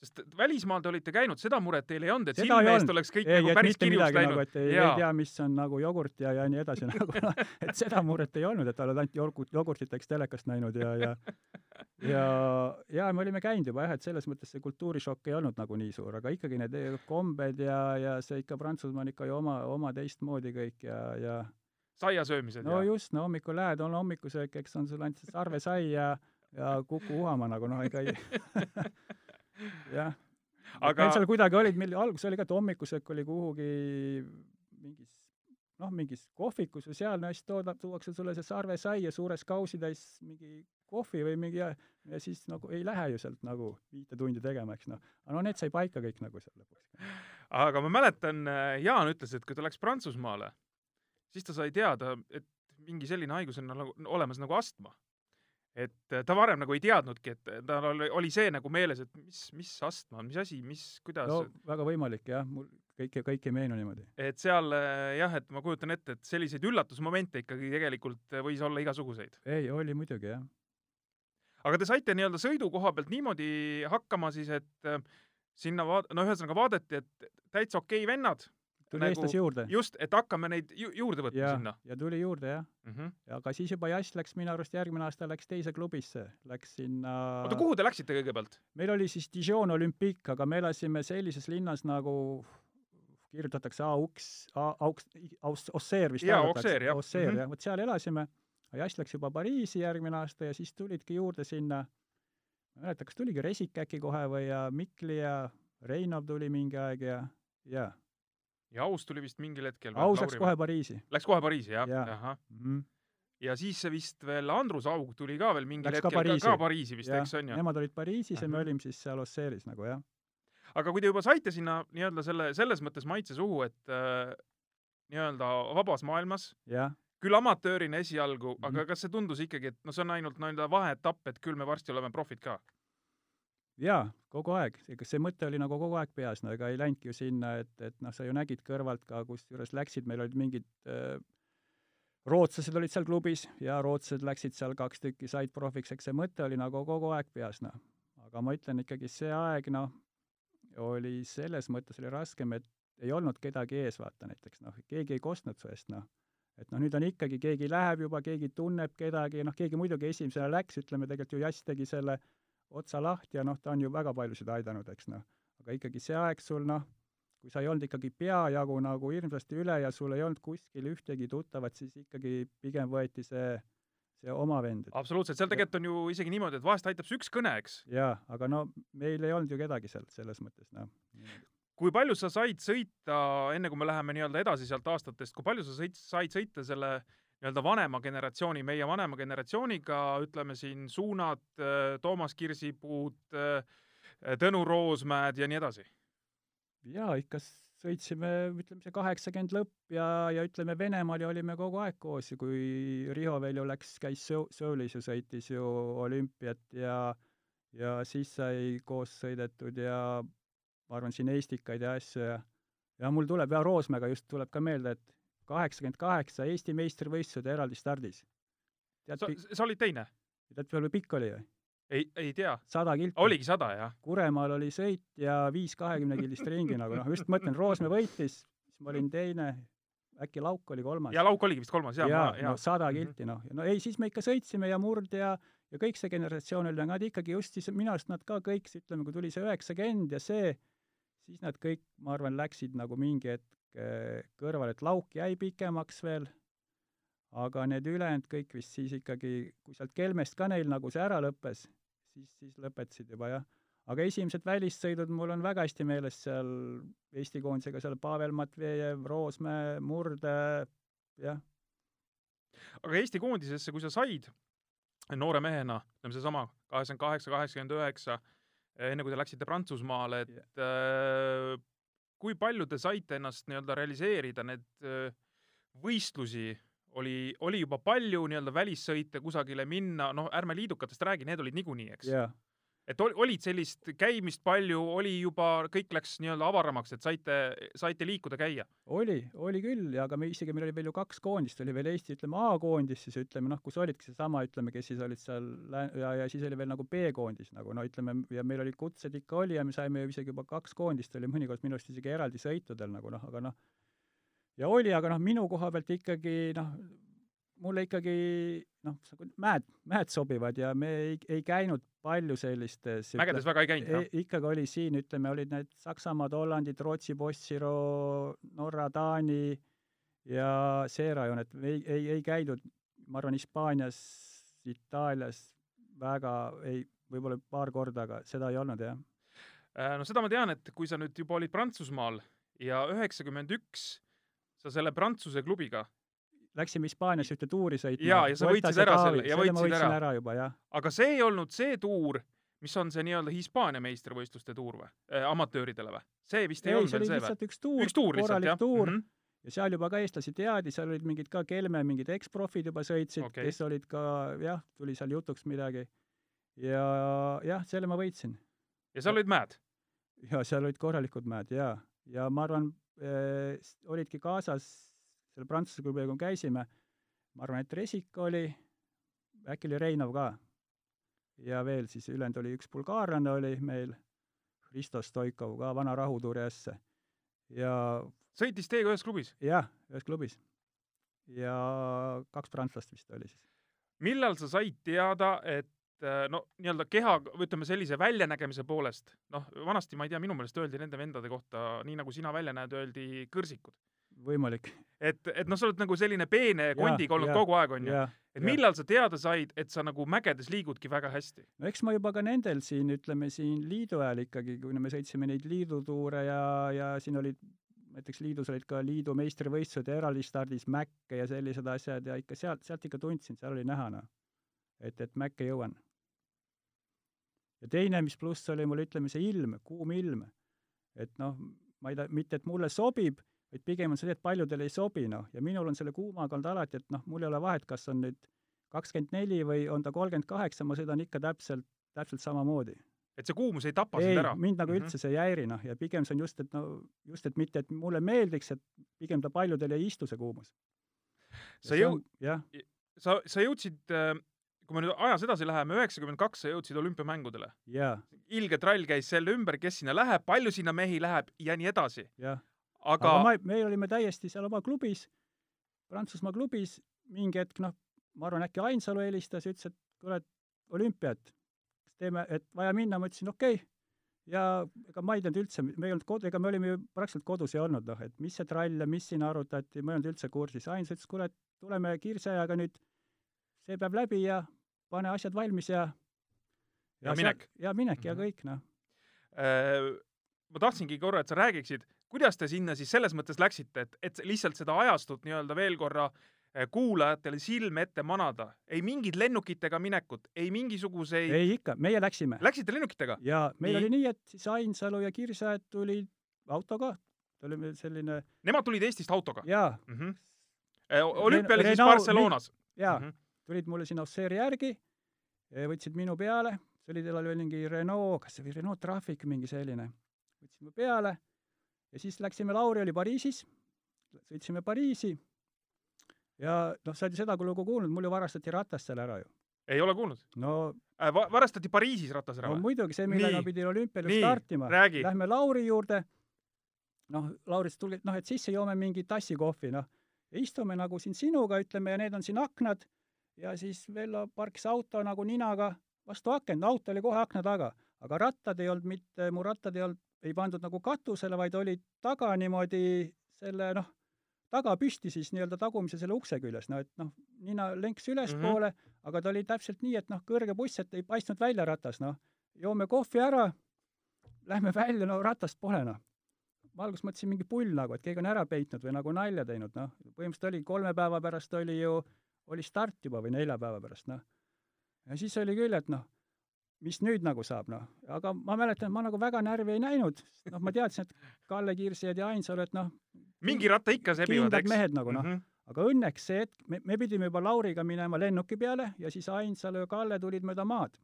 Speaker 1: sest välismaal te olite käinud, seda muret teil ei olnud, et
Speaker 2: Seda
Speaker 1: silme eest oleks kõik
Speaker 2: ei,
Speaker 1: nagu päris kirjuks
Speaker 2: nagu,
Speaker 1: läinud.
Speaker 2: et ei, ei tea, mis on nagu jogurt ja, ja nii edasi nagu. Et seda muret ei olnud, et oled ainult jogurt, jogurtit eks telekast näinud ja, ja ja, ja me olime käinud juba jah, et selles mõttes see kultuurishokk ei olnud nagu nii suur, aga ikkagi need kombed ja, ja see ikka Prantsusmaa on ikka ju oma, oma teistmoodi kõik ja, ja
Speaker 1: saia söömised
Speaker 2: no
Speaker 1: ja
Speaker 2: just, no hommikul lähed, on hommikusöök, eks on sul ainult sarvesai ja, ja kuku uhama nagu noh, ega ei jah.
Speaker 1: Aga-
Speaker 2: seal kuidagi olid, meil alguses oli ka, et hommikusöök oli kuhugi mingis noh, mingis kohvikus või seal, no siis toodab, tuuakse sulle see sarvesai ja suures kausitäis mingi kohvi või mingi ja, ja siis nagu ei lähe ju sealt nagu viite tundi tegema, eks noh. aga no need sai paika kõik nagu seal lõpuks.
Speaker 1: aga ma mäletan, Jaan ütles, et kui ta läks Prantsusmaale, siis ta sai teada, et mingi selline haigus on nagu olemas nagu astma. Et ta varem nagu ei teadnudki, et tal oli, oli see nagu meeles, et mis, mis astma on, mis asi, mis, kuidas
Speaker 2: no väga võimalik jah, mul kõik, kõik ei meenu niimoodi.
Speaker 1: et seal äh, jah, et ma kujutan ette, et selliseid üllatusmomente ikkagi tegelikult võis olla igasuguseid.
Speaker 2: ei, oli muidugi, jah.
Speaker 1: aga te saite nii-öelda sõidu koha pealt niimoodi hakkama siis, et äh, sinna vaat-, no ühesõnaga vaadati, et täitsa okei vennad,
Speaker 2: tuli
Speaker 1: Nagu-
Speaker 2: eestlasi juurde.
Speaker 1: just, et hakkame neid ju juurde võtma
Speaker 2: ja
Speaker 1: sinna,
Speaker 2: ja tuli juurde, jah.
Speaker 1: mm. -hmm.
Speaker 2: aga siis juba Jass läks minu arust järgmine aasta läks teise klubisse, läks sinna
Speaker 1: oota, kuhu te läksite kõigepealt?
Speaker 2: meil oli siis Dijon Olympique, aga me elasime sellises linnas nagu kirjutatakse AUX, AUX, AUX, Auxerre vist
Speaker 1: Jaa. Auxerre, jah.
Speaker 2: Auxerre
Speaker 1: Mhm.
Speaker 2: jah, vot seal elasime. Jass läks juba Pariisi järgmine aasta ja siis tulidki juurde sinna, ma ei mäleta, kas tuligi Resik äkki kohe või ja Mikli ja Reinov tuli mingi aeg ja, ja
Speaker 1: ja Aus tuli vist mingil hetkel.
Speaker 2: Aus läks kohe Pariisi
Speaker 1: Läks kohe Pariisi, jah
Speaker 2: Jaa.
Speaker 1: ahah.
Speaker 2: mm. -hmm.
Speaker 1: ja siis vist veel Andrus Aug tuli ka veel mingil
Speaker 2: Läks ka
Speaker 1: hetkel ka,
Speaker 2: Pariisi.
Speaker 1: ka Pariisi vist, eks on ju.
Speaker 2: Nemad olid Pariisis ja me
Speaker 1: Ahah.
Speaker 2: olime siis seal Auxerre'is nagu jah.
Speaker 1: aga kui te juba saite sinna nii-öelda selle, selles mõttes maitse suhu, et äh, nii-öelda vabas maailmas, küll amatöörina esialgu mm, -hmm. aga
Speaker 2: Mhm.
Speaker 1: kas see tundus ikkagi, et no see on ainult nii-öelda vaheetapp, et küll me varsti oleme profid ka?
Speaker 2: jaa, kogu aeg, ega see mõte oli nagu kogu aeg peas, no ega ei läinudki ju sinna, et, et noh, sa ju nägid kõrvalt ka, kusjuures läksid, meil olid mingid äh, rootslased olid seal klubis ja rootslased läksid seal kaks tükki, said profiks, eks see mõte oli nagu kogu aeg peas, noh. aga ma ütlen ikkagi, see aeg, noh, oli selles mõttes oli raskem, et ei olnud kedagi ees, vaata näiteks, noh, keegi ei kostnud su eest, noh. et noh, nüüd on ikkagi, keegi läheb juba, keegi tunneb kedagi, noh, keegi muidugi esimesena läks, ütleme tegelikult ju Jass tegi selle otsa lahti ja noh, ta on ju väga paljusid aidanud, eks noh. aga ikkagi see aeg sul noh, kui sa ei olnud ikkagi peajagu nagu hirmsasti üle ja sul ei olnud kuskil ühtegi tuttavat, siis ikkagi pigem võeti see, see oma vend.
Speaker 1: absoluutselt, seal tegelikult on ju isegi niimoodi, et vahest aitab see üks kõne, eks.
Speaker 2: jaa, aga no meil ei olnud ju kedagi seal selles mõttes, noh.
Speaker 1: kui palju sa said sõita, enne kui me läheme nii-öelda edasi sealt aastatest, kui palju sa sõit-, said sõita selle nii-öelda vanema generatsiooni, meie vanema generatsiooniga, ütleme siin Suunad, Toomas Kirsipuud, Tõnu Roosmäed ja nii edasi?
Speaker 2: jaa, ikka sõitsime, ütleme see kaheksakümmend lõpp ja, ja ütleme Venemaal ju olime kogu aeg koos kui Riho veel ju läks, käis Soulis ju sõitis ju olümpiat ja ja siis sai koos sõidetud ja ma arvan, siin Eestikaid ja asju ja ja mul tuleb ja Roosmäega just tuleb ka meelde, et kaheksakümmend kaheksa Eesti meistrivõistlused eraldi stardis.
Speaker 1: sa, sa olid teine?
Speaker 2: tead, palju pikk oli või?
Speaker 1: ei, ei tea.
Speaker 2: sada kilti.
Speaker 1: oligi sada, jah?
Speaker 2: Kuremaal oli sõit ja viis kahekümne kildist ringi nagu noh, just mõtlen, Roosmäe võitis, siis ma olin teine, äkki Lauk oli kolmas.
Speaker 1: ja Lauk oligi vist kolmas, jaa,
Speaker 2: jaa,
Speaker 1: jaa
Speaker 2: no. sada
Speaker 1: Mhm.
Speaker 2: kilti noh, no ei, siis me ikka sõitsime ja Murd ja ja kõik see generatsioon oli, nad ikkagi just siis, minu arust nad ka kõik, ütleme, kui tuli see üheksakümmend ja see, siis nad kõik, ma arvan, läksid nagu mingi hetk eh, kõrvale, et Lauk jäi pikemaks veel, aga need ülejäänud kõik vist siis ikkagi, kui sealt Kelmest ka neil nagu see ära lõppes, siis, siis lõpetasid juba jah. aga esimesed välissõidud mul on väga hästi meeles seal Eesti koondisega, seal Pavel Matvejev, Roosmäe, Murde, jah,
Speaker 1: aga Eesti koondisesse, kui sa said noore mehena, ütleme seesama kaheksakümmend kaheksa, kaheksakümmend üheksa, enne kui te läksite Prantsusmaale, et äh, kui palju te saite ennast nii-öelda realiseerida, need võistlusi oli, oli juba palju nii-öelda välissõite kusagile minna, noh, ärme liidukatest räägi, need olid niikuinii, eks.
Speaker 2: jaa
Speaker 1: et ol, olid sellist käimist palju, oli juba, kõik läks nii-öelda avaramaks, et saite, saite liikuda, käia.
Speaker 2: oli, oli küll ja aga me isegi, meil oli veel ju kaks koondist, oli veel Eesti, ütleme A-koondis siis ütleme noh, kus olidki seesama, ütleme, kes siis olid seal ja, ja siis oli veel nagu B-koondis nagu no ütleme, ja meil olid kutsed ikka oli ja me saime ju isegi juba kaks koondist oli mõnikord minu arust isegi eraldi sõitudel nagu noh, aga noh, ja oli, aga noh, minu koha pealt ikkagi noh, mulle ikkagi noh, mäed, mäed sobivad ja me ei, ei käinud palju sellistes
Speaker 1: mägedes väga ei käinud, jah?
Speaker 2: ei, ikkagi oli siin, ütleme, olid need Saksamaad, Hollandid, Rootsi, Bossiro, Norra, Taani ja see rajoon, et ei, ei, ei käidud, ma arvan, Hispaanias, Itaalias väga ei, võib-olla paar korda, aga seda ei olnud jah.
Speaker 1: Äh, no seda ma tean, et kui sa nüüd juba olid Prantsusmaal ja üheksakümmend üks sa selle Prantsuse klubiga,
Speaker 2: Läksime Hispaaniasse ühte tuuri sõitma.
Speaker 1: Jaa, ja sa võitsid ära selle, ja võitsid
Speaker 2: võitsin
Speaker 1: ära.
Speaker 2: ära juba, jah.
Speaker 1: aga see ei olnud see tuur, mis on see nii-öelda Hispaania meistrivõistluste tuur või äh,? amatööridele või? see vist ei,
Speaker 2: ei,
Speaker 1: olnud
Speaker 2: see
Speaker 1: veel see või?
Speaker 2: lihtsalt üks tuur,
Speaker 1: üks tuur lihtsalt,
Speaker 2: korralik
Speaker 1: jah
Speaker 2: tuur
Speaker 1: mm. -hmm.
Speaker 2: ja seal juba ka eestlasi teadi, seal olid mingid ka Kelme mingid eksprofid juba sõitsid okay., kes olid ka jah, tuli seal jutuks midagi. ja jah, selle ma võitsin.
Speaker 1: ja seal olid mäed.
Speaker 2: ja seal olid korralikud mäed jaa, ja ma arvan, s- olidki kaasas selle Prantsuse klubiga, kui käisime, ma arvan, et Resik oli, äkki oli Reinov ka. ja veel siis ülejäänud oli üks bulgaarlane oli meil, Hristo Stoikov ka, vana rahutuure äss. ja
Speaker 1: sõitis teiega ühes klubis.
Speaker 2: jah, ühes klubis. ja kaks prantslast vist oli siis.
Speaker 1: millal sa said teada, et äh, no nii-öelda keha, ütleme sellise väljanägemise poolest, noh, vanasti ma ei tea, minu meelest öeldi nende vendade kohta, nii nagu sina välja näed, öeldi kõrsikud.
Speaker 2: Võimalik.
Speaker 1: et, et noh, sa oled nagu selline peene kondiga olnud
Speaker 2: ja,
Speaker 1: kogu aeg, onju. et millal sa teada said, et sa nagu mägedes liigudki väga hästi?
Speaker 2: no eks ma juba ka nendel siin, ütleme siin liidu ajal ikkagi, kui me sõitsime neid liidutuure ja, ja siin olid, näiteks liidus olid ka liidu meistrivõistlused ja eraldistardis Mäkke ja sellised asjad ja ikka sealt, sealt ikka tundsin, seal oli näha noh, et, et Mäkke jõuan. ja teine, mis pluss oli mul, ütleme see ilm, kuum ilm. et noh, ma ei tea, mitte et mulle sobib, vaid pigem on see, et paljudele ei sobi, noh, ja minul on selle kuumaga olnud alati, et noh, mul ei ole vahet, kas on nüüd kakskümmend neli või on ta kolmkümmend kaheksa, ma sõidan ikka täpselt, täpselt samamoodi.
Speaker 1: et see kuumus ei tapa
Speaker 2: ei
Speaker 1: sind ära?,
Speaker 2: mind nagu
Speaker 1: Mhm.
Speaker 2: üldse see ei häiri, noh, ja pigem see on just, et no just, et mitte, et mulle meeldiks, et pigem ta paljudele ei istu, see kuumus.
Speaker 1: sa jõu-,
Speaker 2: jah,
Speaker 1: sa, sa jõudsid, kui me nüüd ajas edasi läheme, üheksakümmend kaks sa jõudsid olümpiamängudele.
Speaker 2: jaa,
Speaker 1: ilge trall käis selle ümber, kes sinna läheb, palju sinna mehi läheb ja nii edasi.
Speaker 2: jah.
Speaker 1: Aga,
Speaker 2: aga ma, me olime täiesti seal oma klubis, Prantsusmaa klubis, mingi hetk, noh, ma arvan, äkki Ainsalu helistas ja ütles, et kuule, et olümpiat, teeme, et vaja minna, ma ütlesin okei okay. ja ega ma ei teadnud üldse, me ei olnud kod-, ega me olime ju praktiliselt kodus ei olnud, noh, et mis see trall ja mis siin arutati, ma ei olnud üldse kursis, Ains ütles, kuule, et tuleme Kirse-ajaga nüüd, see peab läbi ja pane asjad valmis ja
Speaker 1: Ja minek.
Speaker 2: ja minek ja
Speaker 1: Mhm.
Speaker 2: kõik, noh.
Speaker 1: äh, ma tahtsingi korra, et sa räägiksid, kuidas te sinna siis selles mõttes läksite, et, et lihtsalt seda ajastut nii-öelda veel korra äh, kuulajatele silme ette manada. ei mingit lennukitega minekut, ei mingisuguseid.
Speaker 2: ei ikka, meie läksime.
Speaker 1: Läksite lennukitega?
Speaker 2: ja meil
Speaker 1: Nii.
Speaker 2: oli nii, et siis Ainsalu ja Kirsääed tulid autoga, oli meil selline
Speaker 1: Nemad tulid Eestist autoga
Speaker 2: jaa,
Speaker 1: mm? -hmm. olümpia oli siis Barcelonas
Speaker 2: jaa
Speaker 1: mm.
Speaker 2: mm,
Speaker 1: -hmm.
Speaker 2: tulid mulle sinna Auxerre'i järgi, võtsid minu peale, see oli, tal oli mingi Renault, kas see oli Renault Trafic, mingi selline, võtsid mu peale ja siis läksime, Lauri oli Pariisis, sõitsime Pariisi ja noh, sa oled ju seda lugu kuulnud, mul ju varastati ratas seal ära ju.
Speaker 1: ei ole kuulnud
Speaker 2: no,
Speaker 1: äh, va? varastati Pariisis ratas ära
Speaker 2: no
Speaker 1: või?
Speaker 2: muidugi see, millega
Speaker 1: Nii.
Speaker 2: pidi olümpial ju startima. Lähme Lauri juurde, noh, Laurist tuli, noh, et sisse joome mingi tassi kohvi, noh. istume nagu siin sinuga, ütleme, ja need on siin aknad ja siis Vello parkis auto nagu ninaga vastu akent, no auto oli kohe akna taga, aga rattad ei olnud mitte, mu rattad ei olnud, ei pandud nagu katusele, vaid olid taga niimoodi selle noh, taga püsti siis nii-öelda tagumise selle ukse küljes, no et noh, nina lenks ülespoole mm, -hmm. aga ta oli täpselt nii, et noh, kõrge buss, et ei paistnud välja ratas, noh. joome kohvi ära, lähme välja, no ratast pole, noh. ma alguses mõtlesin mingi pull nagu, et keegi on ära peitnud või nagu nalja teinud, noh. põhimõtteliselt oli kolme päeva pärast oli ju, oli start juba või nelja päeva pärast, noh. ja siis oli küll, et noh, mis nüüd nagu saab, noh. aga ma mäletan, ma nagu väga närvi ei näinud, noh, ma teadsin, et Kalle Kirsed ja Ainsalu, et noh,
Speaker 1: mingi ratta ikka sebivad, eks?
Speaker 2: mehed nagu noh
Speaker 1: mm. -hmm.
Speaker 2: aga õnneks see hetk, me, me pidime juba Lauriga minema lennuki peale ja siis Ainsalu ja Kalle tulid mööda maad.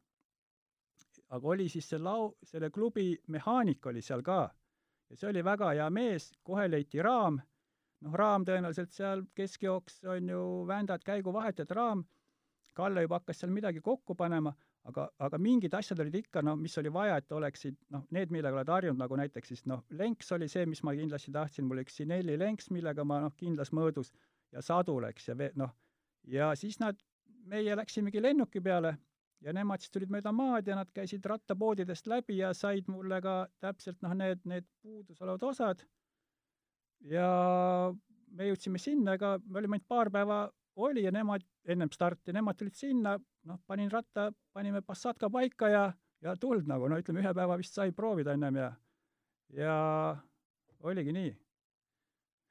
Speaker 2: aga oli siis see lau-, selle klubi mehaanik oli seal ka ja see oli väga hea mees, kohe leiti raam, noh, raam tõenäoliselt seal keskjooks on ju vändad käiguvahetajad raam, Kalle juba hakkas seal midagi kokku panema, aga, aga mingid asjad olid ikka, no mis oli vaja, et oleksid noh, need, millega oled harjunud, nagu näiteks siis noh, lenks oli see, mis ma kindlasti tahtsin, mul üks Sinelli lenks, millega ma noh, kindlas mõõdus ja sadul, eks, ja noh, ja siis nad, meie läksimegi lennuki peale ja nemad siis tulid mööda maad ja nad käisid rattapoodidest läbi ja said mulle ka täpselt noh, need, need puudusolevad osad. ja me jõudsime sinna, ega me olime ainult paar päeva oli ja nemad ennem starti, nemad tulid sinna, noh, panin ratta, panime Passatka paika ja, ja tuld nagu, no ütleme, ühe päeva vist sai proovida ennem ja, ja oligi nii.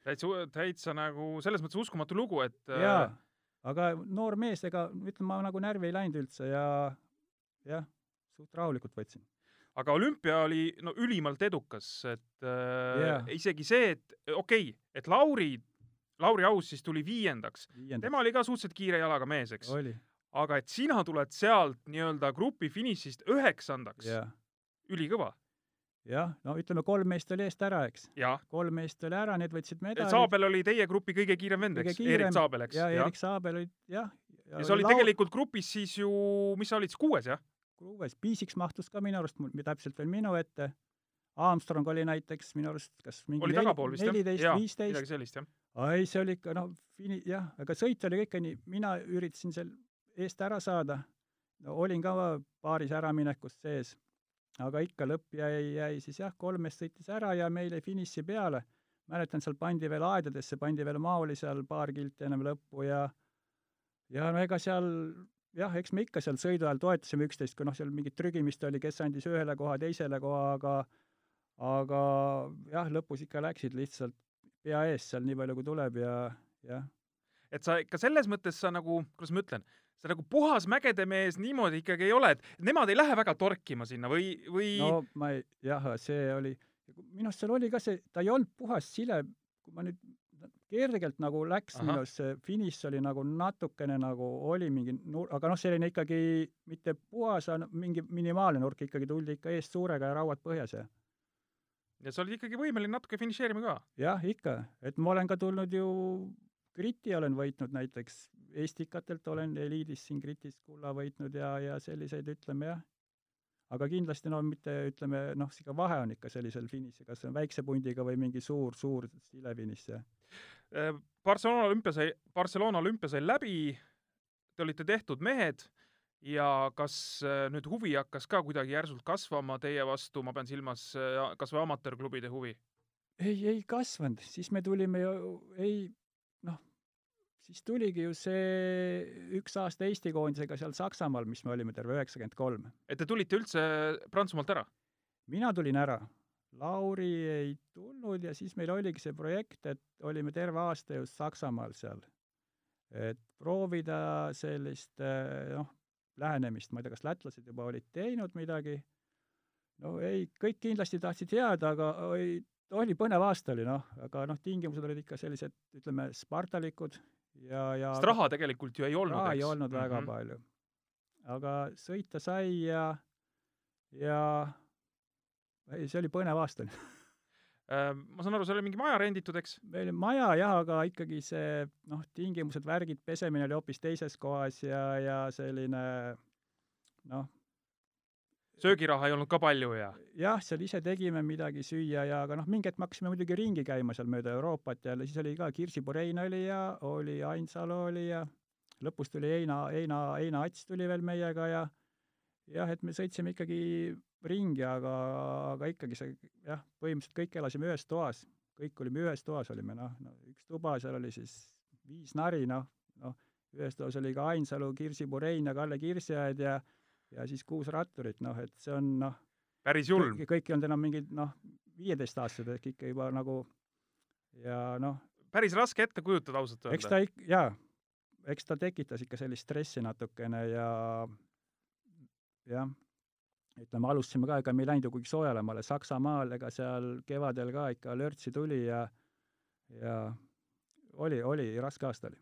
Speaker 1: täitsa, täitsa nagu selles mõttes uskumatu lugu, et
Speaker 2: jaa, aga noor mees, ega ütleme, ma nagu närvi ei läinud üldse ja jah, suht rahulikult võtsin.
Speaker 1: aga olümpia oli no ülimalt edukas, et äh,
Speaker 2: Jaa.
Speaker 1: isegi see, et okei okay,, et Lauri, Lauri Aus siis tuli viiendaks, tema oli ka suhteliselt kiire jalaga mees, eks, aga et sina tuled sealt nii-öelda grupi finišist üheksandaks,
Speaker 2: jah.
Speaker 1: ülikõva.
Speaker 2: jah, no ütleme, kolm meest oli eest ära, eks.
Speaker 1: jah.
Speaker 2: kolm meest oli ära, need võtsid medali.
Speaker 1: Saabel oli teie grupi kõige kiirem vend, eks? Erik Saabel, eks?
Speaker 2: ja Erik Saabel oli, jah.
Speaker 1: ja sa olid laul... tegelikult grupis siis ju, mis sa olid siis, kuues, jah?
Speaker 2: kuues, Piisiks mahtus ka minu arust täpselt veel minu ette. Armstrong oli näiteks minu arust kas mingi
Speaker 1: oli tagapool vist,
Speaker 2: neliteist, viisteist.
Speaker 1: midagi sellist, jah.
Speaker 2: ei, see oli ikka, noh, jah, aga sõit oli ikka nii, mina üritasin seal eest ära saada. no olin ka paaris äraminekust sees, aga ikka lõpp jäi, jäi siis jah, kolm meest sõitis ära ja meil jäi finiši peale. mäletan, seal pandi veel aedadesse, pandi veel maoli seal paar kilti ennem lõppu ja ja no ega seal jah, eks me ikka seal sõidu ajal toetasime üksteist, kui noh, seal mingit trügimist oli, kes andis ühele koha, teisele koha, aga aga jah, lõpus ikka läksid lihtsalt pea ees seal nii palju, kui tuleb ja jah.
Speaker 1: Et sa ikka selles mõttes sa nagu, kuidas ma ütlen, sa nagu puhas mägede mees niimoodi ikkagi ei ole, et nemad ei lähe väga torkima sinna või, või
Speaker 2: no ma ei, jah, see oli, minu arust seal oli ka see, ta ei olnud puhas sile, kui ma nüüd kergelt nagu läks minu arust see finiš oli nagu natukene nagu oli mingi nur-, aga noh, selline ikkagi mitte puhas, mingi minimaalne nurk ikkagi tuldi ikka eest suurega ja rauad põhjas ja
Speaker 1: ja sa olid ikkagi võimeline natuke finišeerima ka?
Speaker 2: jah, ikka, et ma olen ka tulnud ju, Griti olen võitnud näiteks, Estikatelt olen eliidis siin Gritis kulla võitnud ja, ja selliseid, ütleme jah. aga kindlasti no mitte, ütleme noh, sihuke vahe on ikka sellisel finišil, kas see on väikse pundiga või mingi suur, suur silefiniš, jah
Speaker 1: Äh, Barcelona olümpia sai, Barcelona olümpia sai läbi, te olite tehtud mehed ja kas äh, nüüd huvi hakkas ka kuidagi järsult kasvama teie vastu, ma pean silmas äh, kas või amatöörklubide huvi?
Speaker 2: ei, ei kasvanud, siis me tulime ju, ei noh, siis tuligi ju see üks aasta Eesti koondisega seal Saksamaal, mis me olime terve üheksakümmend kolm.
Speaker 1: et te tulite üldse Prantsusmaalt ära?
Speaker 2: mina tulin ära Lauri ei tulnud ja siis meil oligi see projekt, et olime terve aasta just Saksamaal seal. et proovida sellist eh, noh, lähenemist, ma ei tea, kas lätlased juba olid teinud midagi, no ei, kõik kindlasti tahtsid jääda, aga oli, oli põnev aasta oli noh, aga noh, tingimused olid ikka sellised, ütleme, spartalikud ja, ja
Speaker 1: sest raha tegelikult ju ei olnud,
Speaker 2: raha ei olnud väga mm -hmm. palju. aga sõita sai ja, ja ei, see oli põnev aasta
Speaker 1: äh, ma saan aru, seal oli mingi maja renditud, eks?
Speaker 2: meil oli maja jah, aga ikkagi see noh, tingimused, värgid, pesemine oli hoopis teises kohas ja, ja selline noh,
Speaker 1: söögiraha ei olnud ka palju ja?
Speaker 2: jah, seal ise tegime midagi süüa ja aga noh, mingi hetk me hakkasime muidugi ringi käima seal mööda Euroopat ja siis oli ka Kirsi Purein oli ja oli Ainsalu oli ja lõpus tuli Heina, Heina, Heina Ats tuli veel meiega ja jah, et me sõitsime ikkagi ringi, aga, aga ikkagi see jah, põhimõtteliselt kõik elasime ühes toas, kõik olime ühes toas, olime noh, no üks tuba, seal oli siis viis nari, noh, noh, ühes toas oli ka Ainsalu, Kirsi Purein ja Kalle Kirsiaed ja ja siis kuus ratturit, noh, et see on noh,
Speaker 1: päris julm.
Speaker 2: kõik ei olnud enam mingid noh, viieteistaastased ehk ikka juba nagu ja noh
Speaker 1: päris raske ette kujutada ausalt öelda.
Speaker 2: eks ta ik-, jaa, eks ta tekitas ikka sellist stressi natukene ja jah, ütleme, alustasime ka, ega me ei läinud ju kuigi soojalemale, Saksamaal, ega seal kevadel ka ikka lörtsi tuli ja ja oli, oli, raske aasta oli.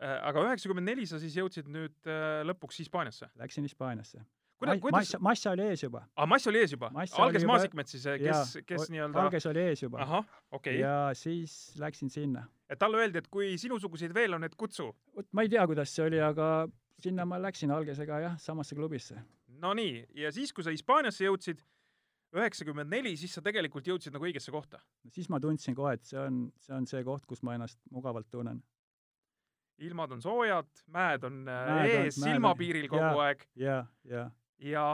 Speaker 1: Äh, aga üheksakümmend neli sa siis jõudsid nüüd äh, lõpuks Hispaaniasse?
Speaker 2: Läksin Hispaaniasse.
Speaker 1: kuidas, kuidas
Speaker 2: Massa, Massa oli ees juba.
Speaker 1: aa, Mass oli ees juba? alges juba... Maasikmets siis, kes, kes nii-öelda
Speaker 2: alges oli ees juba.
Speaker 1: ahah, okei okay..
Speaker 2: ja siis läksin sinna.
Speaker 1: et talle öeldi, et kui sinusuguseid veel on, et kutsu?
Speaker 2: vot ma ei tea, kuidas see oli, aga sinna ma läksin algesega jah, samasse klubisse
Speaker 1: Nonii, ja siis, kui sa Hispaaniasse jõudsid, üheksakümmend neli, siis sa tegelikult jõudsid nagu õigesse kohta?
Speaker 2: siis ma tundsin kohe, et see on, see on see koht, kus ma ennast mugavalt tunnen.
Speaker 1: Ilmad on soojad, mäed on äh, mäed ees, silmapiiril kogu ja, aeg.
Speaker 2: ja, ja.
Speaker 1: ja,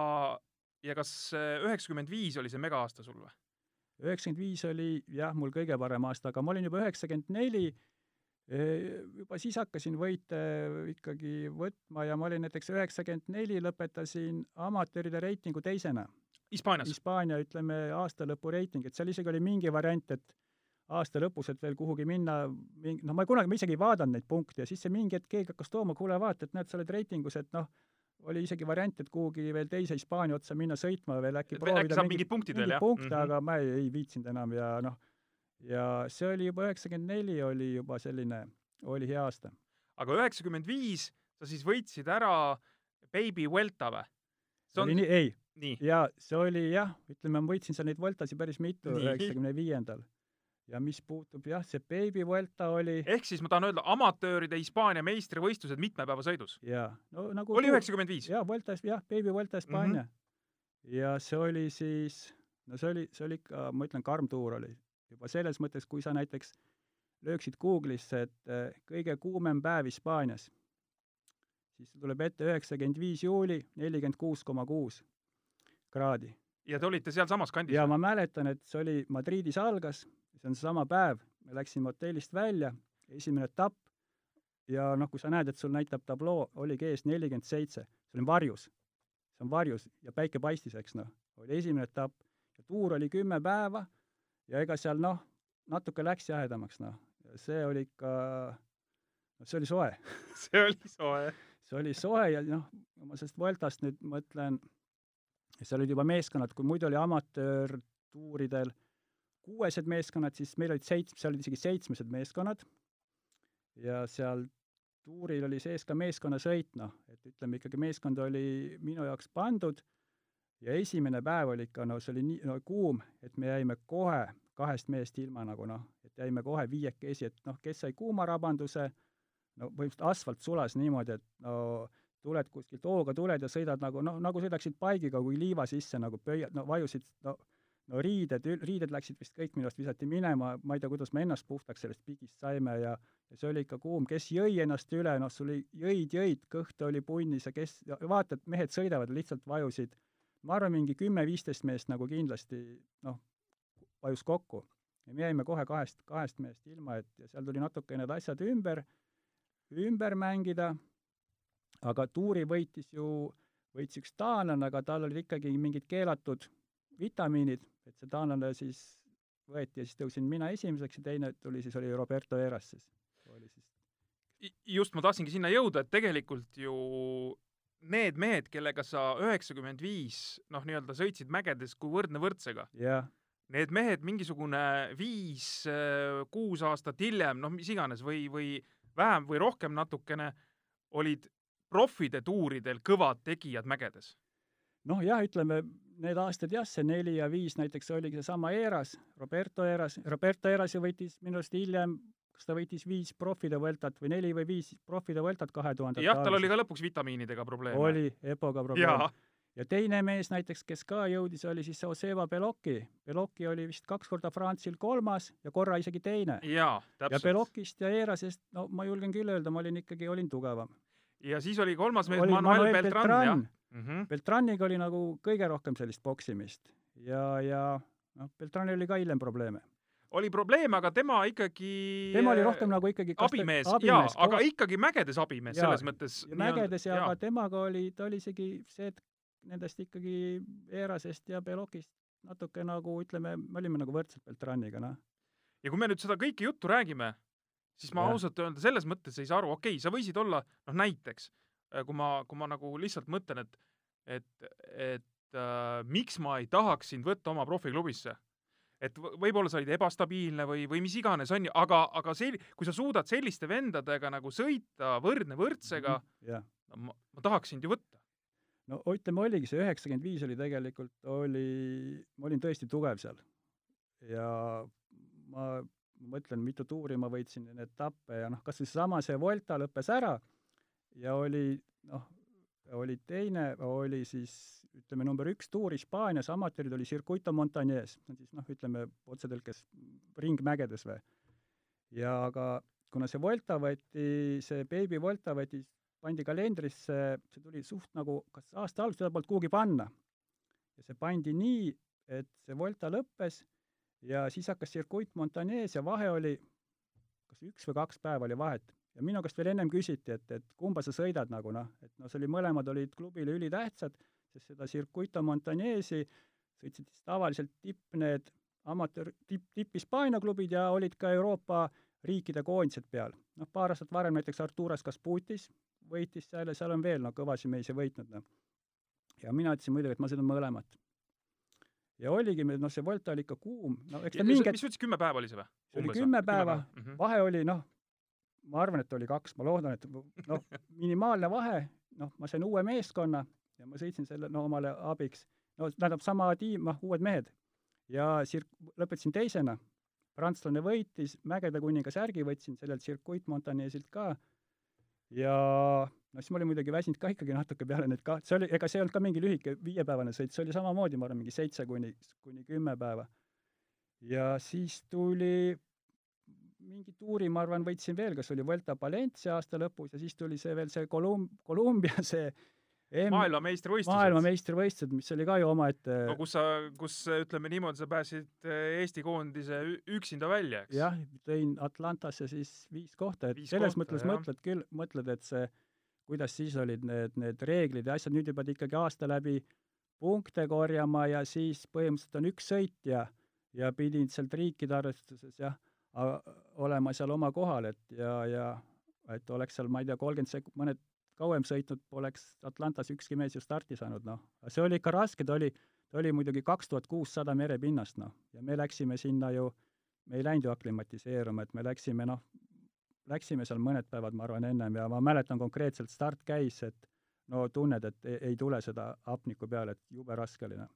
Speaker 1: ja kas äh, üheksakümmend viis oli see megaaasta sul või?
Speaker 2: üheksakümmend viis oli jah, mul kõige parem aasta, aga ma olin juba üheksakümmend neli juba siis hakkasin võite ikkagi võtma ja ma olin näiteks üheksakümmend neli, lõpetasin amatööride reitingu teisena.
Speaker 1: Hispaanias?
Speaker 2: Hispaania, ütleme, aastalõpu reiting, et seal isegi oli mingi variant, et aasta lõpus, et veel kuhugi minna, noh, ma kunagi, ma isegi ei vaadanud neid punkte ja siis see mingi hetk keegi hakkas tooma, kuule, vaata, et näed, sa oled reitingus, et noh, oli isegi variant, et kuhugi veel teise Hispaania otsa minna sõitma veel äkki
Speaker 1: proovida äkki saab mingid punktid veel, jah?
Speaker 2: punkte mm, -hmm. aga ma ei, ei viitsinud enam ja noh, ja see oli juba üheksakümmend neli oli juba selline, oli hea aasta.
Speaker 1: aga üheksakümmend viis sa siis võitsid ära Baby Vuelta või?
Speaker 2: see on... ei,
Speaker 1: nii,
Speaker 2: ja see oli jah, ütleme, ma võitsin seal neid Vueltasid päris mitu üheksakümne viiendal. Ja mis puutub jah, see Baby Vuelta oli
Speaker 1: ehk siis ma tahan öelda amatööride Hispaania meistrivõistlused mitmepäevasõidus.
Speaker 2: ja no nagu
Speaker 1: oli üheksakümmend viis?
Speaker 2: jaa, Vuelta, jah, Baby Vuelta Hispaania mm. -hmm. ja see oli siis, no see oli, see oli ikka, ma ütlen, karm tuur oli. juba selles mõttes, kui sa näiteks lööksid Google'isse, et eh, kõige kuumem päev Hispaanias, siis tuleb ette üheksakümmend viis juuli, nelikümmend kuus koma kuus kraadi.
Speaker 1: ja te olite sealsamas kandis
Speaker 2: ja? ma mäletan, et see oli Madridis algas, see on seesama päev, me läksime hotellist välja, esimene etapp ja noh, kui sa näed, et sul näitab tabloo, oligi ees nelikümmend seitse, see oli varjus. see on varjus ja päike paistis, eks noh, oli esimene etapp ja tuur oli kümme päeva ja ega seal noh, natuke läks jahedamaks noh, see oli ikka, noh, see oli soe
Speaker 1: see oli soe.
Speaker 2: see oli soe ja noh, ma sellest Vueltast nüüd mõtlen, seal olid juba meeskonnad, kui muidu oli amatöörtuuridel kuuesed meeskonnad, siis meil olid seits-, seal olid isegi seitsmesed meeskonnad. Ja seal tuuril oli sees ka meeskonnasõit, noh, et ütleme ikkagi meeskond oli minu jaoks pandud ja esimene päev oli ikka, no see oli nii no, kuum, et me jäime kohe kahest mehest ilma nagu noh, et jäime kohe viiekesi, et noh, kes sai kuumarabanduse, no põhimõtteliselt asfalt sulas niimoodi, et no tuled kuskilt hooga tuled ja sõidad nagu noh, nagu sõidaksid paigiga, kui liiva sisse nagu pöiad, no vajusid no no riided, riided läksid vist kõik minu arust visati minema, ma ei tea, kuidas me ennast puhtaks sellest pigist saime ja ja see oli ikka kuum, kes jõi ennast üle, noh, sul oli, jõid, jõid, kõht oli punnis ja kes, vaata, et mehed sõidavad, lihtsalt vajusid, ma arvan, mingi kümme-viisteist meest nagu kindlasti noh, vajus kokku. ja me jäime kohe kahest, kahest mehest ilma, et ja seal tuli natuke need asjad ümber, ümber mängida. Aga tuuri võitis ju, võitis üks taanlane, aga tal olid ikkagi mingid keelatud vitamiinid, et see taanlane siis võeti ja siis tõusin mina esimeseks ja teine tuli siis, oli Roberto Eras siis. oli siis
Speaker 1: just ma tahtsingi sinna jõuda, et tegelikult ju need mehed, kellega sa üheksakümmend viis noh, nii-öelda sõitsid mägedes kui võrdne võrdsega,
Speaker 2: jah,
Speaker 1: need mehed mingisugune viis, kuus aastat hiljem, noh, mis iganes või, või vähem või rohkem natukene, olid profide tuuridel kõvad tegijad mägedes.
Speaker 2: noh jah, ütleme need aastad jah, see neli ja viis näiteks oligi seesama Eras, Roberto Eras, Roberto Eras ju võitis minu arust hiljem kas ta võitis viis profide Vueltat või neli või viis profide Vueltat kahe tuhande
Speaker 1: jah, tal oli ka lõpuks vitamiinidega probleeme.
Speaker 2: oli EPO-ga probleem ja teine mees näiteks, kes ka jõudis, oli siis Joseba Belocchi. Belocchi oli vist kaks korda Franzil kolmas ja korra isegi teine. ja. Beloccist ja Eerasest, no ma julgen küll öelda, ma olin ikkagi, olin tugevam.
Speaker 1: ja siis oli kolmas mees
Speaker 2: oli
Speaker 1: Manuel Beltran, jah
Speaker 2: Beltran.
Speaker 1: mm. -hmm.
Speaker 2: Beltraniga oli nagu kõige rohkem sellist poksimist ja, ja noh, Beltranil oli ka hiljem probleeme.
Speaker 1: oli probleem, aga tema ikkagi
Speaker 2: tema oli rohkem nagu ikkagi
Speaker 1: abimees,
Speaker 2: abimees,
Speaker 1: jaa, aga ikkagi mägedes abimees
Speaker 2: Jaa,
Speaker 1: selles mõttes.
Speaker 2: ja mägedes ja aga temaga oli, ta oli isegi see, et nendest ikkagi Eerasest ja Belockist natuke nagu ütleme, me olime nagu võrdsed Beltraniga, noh.
Speaker 1: ja kui me nüüd seda kõike juttu räägime, siis ma
Speaker 2: Jah.
Speaker 1: ausalt öelda selles mõttes ei saa aru, okei okay,, sa võisid olla, noh näiteks, kui ma, kui ma nagu lihtsalt mõtlen, et, et, et äh, miks ma ei tahaks sind võtta oma profiklubisse et võib-olla sa olid ebastabiilne või, või mis iganes, on ju, aga, aga sel-, kui sa suudad selliste vendadega nagu sõita võrdne võrdsega,
Speaker 2: jah.
Speaker 1: no ma, ma tahaks sind ju võtta.
Speaker 2: no ütleme, oligi see üheksakümmend viis oli tegelikult, oli, ma olin tõesti tugev seal. ja ma mõtlen, mitu tuuri ma võitsin, etappe ja noh, kas või seesama see Volta lõppes ära ja oli noh, oli teine, oli siis ütleme number üks tuur Hispaanias, amatöörid oli Circuito Montañez, siis noh, ütleme otsetõlkes ringmägedes või. ja aga kuna see Volta võeti, see Baby Volta võeti, pandi kalendrisse, see tuli suht nagu kas aasta alguses, seda polnud kuhugi panna. ja see pandi nii, et see Volta lõppes ja siis hakkas Circuit Montañez ja vahe oli kas üks või kaks päeva oli vahet ja minu käest veel ennem küsiti, et, et kumba sa sõidad nagu noh, et noh, see oli, mõlemad olid klubile ülitähtsad, sest seda Circuito Montañesi sõitsid siis tavaliselt tipp need amatöör, tipp, tipp-Hispaania klubid ja olid ka Euroopa riikide koondised peal. noh, paar aastat varem näiteks Arturas Kasputis võitis seal ja seal on veel no kõvasi meisi võitnud, noh. ja mina ütlesin muidugi, et ma sõidan mõlemat. ja oligi noh, see Volta oli ikka kuum, no eks ta mingi
Speaker 1: mis sa ütlesid, kümme päeva oli see või?
Speaker 2: see oli kümme päeva,
Speaker 1: mm -hmm.
Speaker 2: vahe oli noh, ma arvan, et oli kaks, ma loodan, et noh, minimaalne vahe, noh, ma sain uue meeskonna ja ma sõitsin selle no omale abiks. no tähendab, sama tiim, noh, uued mehed. ja sirk-, lõpetasin teisena, prantslane võitis, Mägede kuninga särgi võtsin sellelt Circuit Montagnesilt ka ja no siis ma olin muidugi väsinud ka ikkagi natuke peale neid ka-, see oli, ega see ei olnud ka mingi lühike viiepäevane sõit, see oli samamoodi, ma arvan, mingi seitse kuni, kuni kümme päeva. ja siis tuli mingi tuuri, ma arvan, võitsin veel, kas oli Vuelta Valencia aasta lõpus ja siis tuli see veel see Kolum-, Kolumbia see
Speaker 1: M maailmameistrivõistlused.
Speaker 2: maailmameistrivõistlused, mis oli ka ju omaette
Speaker 1: no kus sa, kus ütleme niimoodi, sa pääsesid eh, Eesti koondise üksinda välja, eks?
Speaker 2: jah, tõin Atlantasse siis viis kohta, et viis selles kohta, mõttes jah. mõtled küll, mõtled, et see, kuidas siis olid need, need reeglid ja asjad, nüüd juba ikkagi aasta läbi punkte korjama ja siis põhimõtteliselt on üks sõit ja pidid sealt riikide arvestuses jah, olema seal oma kohal, et ja, ja et oleks seal, ma ei tea, kolmkümmend sek-, mõned kauem sõitnud, poleks Atlantas ükski mees ju starti saanud, noh. see oli ikka raske, ta oli, ta oli muidugi kaks tuhat kuussada merepinnast, noh. ja me läksime sinna ju, me ei läinud ju aklimatiseeruma, et me läksime, noh, läksime seal mõned päevad, ma arvan, ennem ja ma mäletan konkreetselt, start käis, et no tunned, et ei, ei tule seda hapnikku peale, et jube raske oli, noh.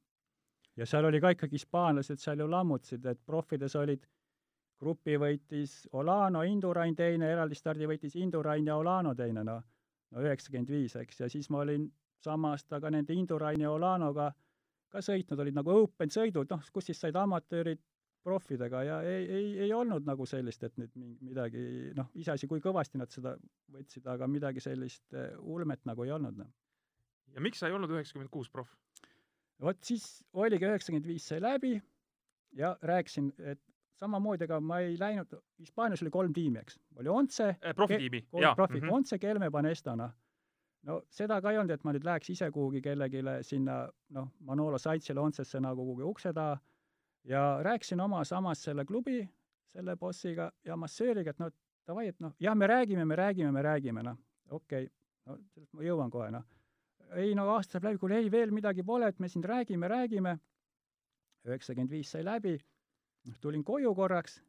Speaker 2: ja seal oli ka ikkagi hispaanlased seal ju lammutasid, et profides olid grupi võitis Olano, Indurain teine, eraldi stardi võitis Indurain ja Olano teine, noh no üheksakümmend viis, eks, ja siis ma olin sama aasta ka nende Indurain ja Olanoga ka sõitnud, olid nagu open sõidud, noh, kus siis said amatöörid profidega ja ei, ei, ei olnud nagu sellist, et nüüd midagi, noh, iseasi, kui kõvasti nad seda võtsid, aga midagi sellist eh, ulmet nagu ei olnud, noh.
Speaker 1: ja miks sa ei olnud üheksakümmend kuus proff?
Speaker 2: vot siis oligi üheksakümmend viis sai läbi ja rääkisin, et samamoodi, ega ma ei läinud, Hispaanias oli kolm tiimi, eks, oli Once
Speaker 1: eh,, profitiimi,
Speaker 2: jaa. profi mm, -hmm. Once, Kelme, Panesta, noh. no seda ka ei olnud, et ma nüüd läheks ise kuhugi kellelegi sinna, noh, Manolo Saitsile Oncesse nagu kuhugi ukse taha ja rääkisin oma samas selle klubi, selle bossiga ja massööriga, et noh, davai, et noh, jah, me räägime, me räägime, me räägime, noh, okei okay., no sellest ma jõuan kohe, noh. ei no aasta saab läbi, kuule ei, veel midagi pole, et me siin räägime, räägime, üheksakümmend viis sai läbi tulin koju korraks,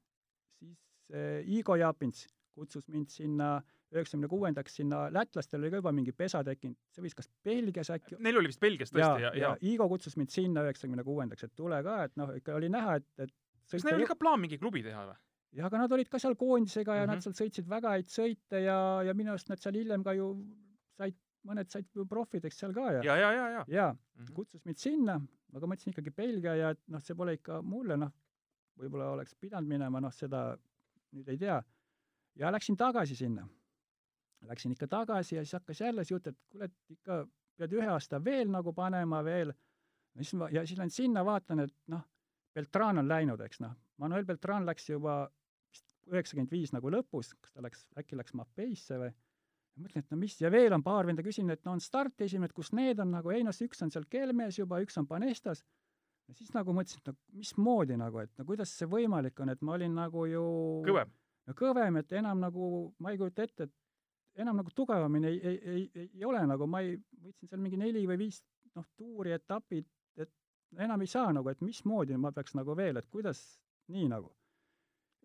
Speaker 2: siis äh, Igo Japins kutsus mind sinna üheksakümne kuuendaks sinna, lätlastel oli ka juba mingi pesa tekkinud, see võis kas Belgias äkki
Speaker 1: Neil oli vist Belgias tõesti,
Speaker 2: ja, ja, ja Igo kutsus mind sinna üheksakümne kuuendaks, et tule ka, et noh, ikka oli näha, et, et
Speaker 1: kas neil oli ka plaan mingi klubi teha või?
Speaker 2: jah, aga nad olid ka seal koondisega ja mm -hmm. nad seal sõitsid väga häid sõite ja, ja minu arust nad seal hiljem ka ju said, mõned said ju profideks seal ka
Speaker 1: ja ja, ja, ja, ja.
Speaker 2: ja mm -hmm. kutsus mind sinna, aga ma mõtlesin ikkagi Belgia ja et noh, see pole ikka mulle, noh, võib-olla oleks pidanud minema, noh, seda nüüd ei tea. ja läksin tagasi sinna. Läksin ikka tagasi ja siis hakkas jälle see jutt, et kuule, et ikka pead ühe aasta veel nagu panema veel. siis ma, ja siis lähen sinna, vaatan, et noh, Beltran on läinud, eks noh. Manuel Beltran läks juba vist üheksakümmend viis nagu lõpus, kas ta läks, äkki läks Mapeisse või mõtlen, et no mis, ja veel on paar venda küsinud, et no on start esimene, et kus need on nagu, ei noh, üks on seal Kelmes juba, üks on Panestas ja siis nagu mõtlesin, et no mismoodi nagu, et no kuidas see võimalik on, et ma olin nagu ju
Speaker 1: kõvem,
Speaker 2: no kõvem, et enam nagu ma ei kujuta ette, et enam nagu tugevamini ei, ei, ei, ei, ole nagu, ma ei, võtsin seal mingi neli või viis noh, tuuri, etapid, et enam ei saa nagu, et mismoodi ma peaks nagu veel, et kuidas nii nagu.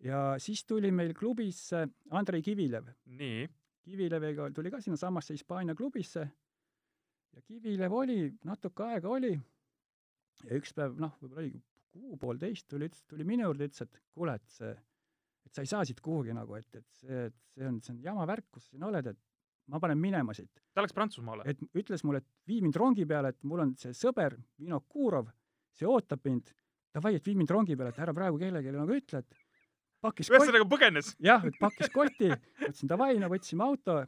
Speaker 2: ja siis tuli meil klubisse Andrei Kivilev.
Speaker 1: nii?
Speaker 2: Kivileviga tuli ka sinnasamasse Hispaania klubisse ja Kivilev oli, natuke aega oli ja üks päev, noh, võib-olla oligi kuu-poolteist, tuli, ütles, tuli minu juurde, ütles, et kuule, et see, et sa ei saa siit kuhugi nagu, et, et see, et see on, see on jama värk, kus sa siin oled, et ma panen minema siit.
Speaker 1: ta läks Prantsusmaale?
Speaker 2: et ütles mulle, et vii mind rongi peale, et mul on see sõber, Vino Kurov, see ootab mind, davai, et vii mind rongi peale, et ära praegu kellelegi nagu ütle, et pakkis
Speaker 1: ühesõnaga põgenes?
Speaker 2: jah, et pakkis koti, ütlesin davai, no võtsime auto,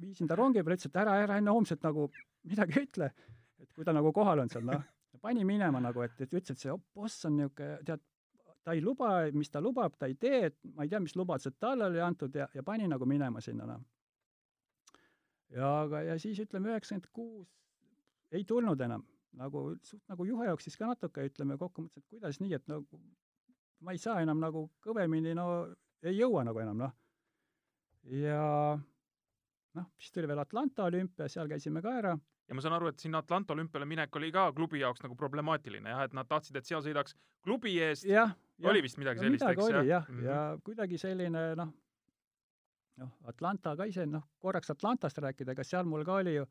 Speaker 2: viisin ta rongi peale, ütles, et ära, ära enne homset nagu midagi ütle, et kui ta nagu kohal on seal, noh pani minema nagu, et, et ütles, et see boss on niisugune, tead, ta ei luba, mis ta lubab, ta ei tee, et ma ei tea, mis lubadused talle oli antud ja, ja pani nagu minema sinna, noh. ja aga, ja siis ütleme, üheksakümmend kuus ei tulnud enam, nagu suht nagu juhe jooksis ka natuke, ütleme kokku, mõtlesin, et kuidas nii, et nagu ma ei saa enam nagu kõvemini, no ei jõua nagu enam, noh. ja noh, siis tuli veel Atlanta olümpia, seal käisime ka ära
Speaker 1: ja ma saan aru, et sinna Atlanta olümpiale minek oli ka klubi jaoks nagu problemaatiline jah, et nad tahtsid, et seal sõidaks klubi eest. oli vist midagi
Speaker 2: ja
Speaker 1: sellist,
Speaker 2: eks jah? jah, mm -hmm. ja kuidagi selline noh, noh, Atlanta ka ise, noh, korraks Atlantast rääkida, ega seal mul ka oli ju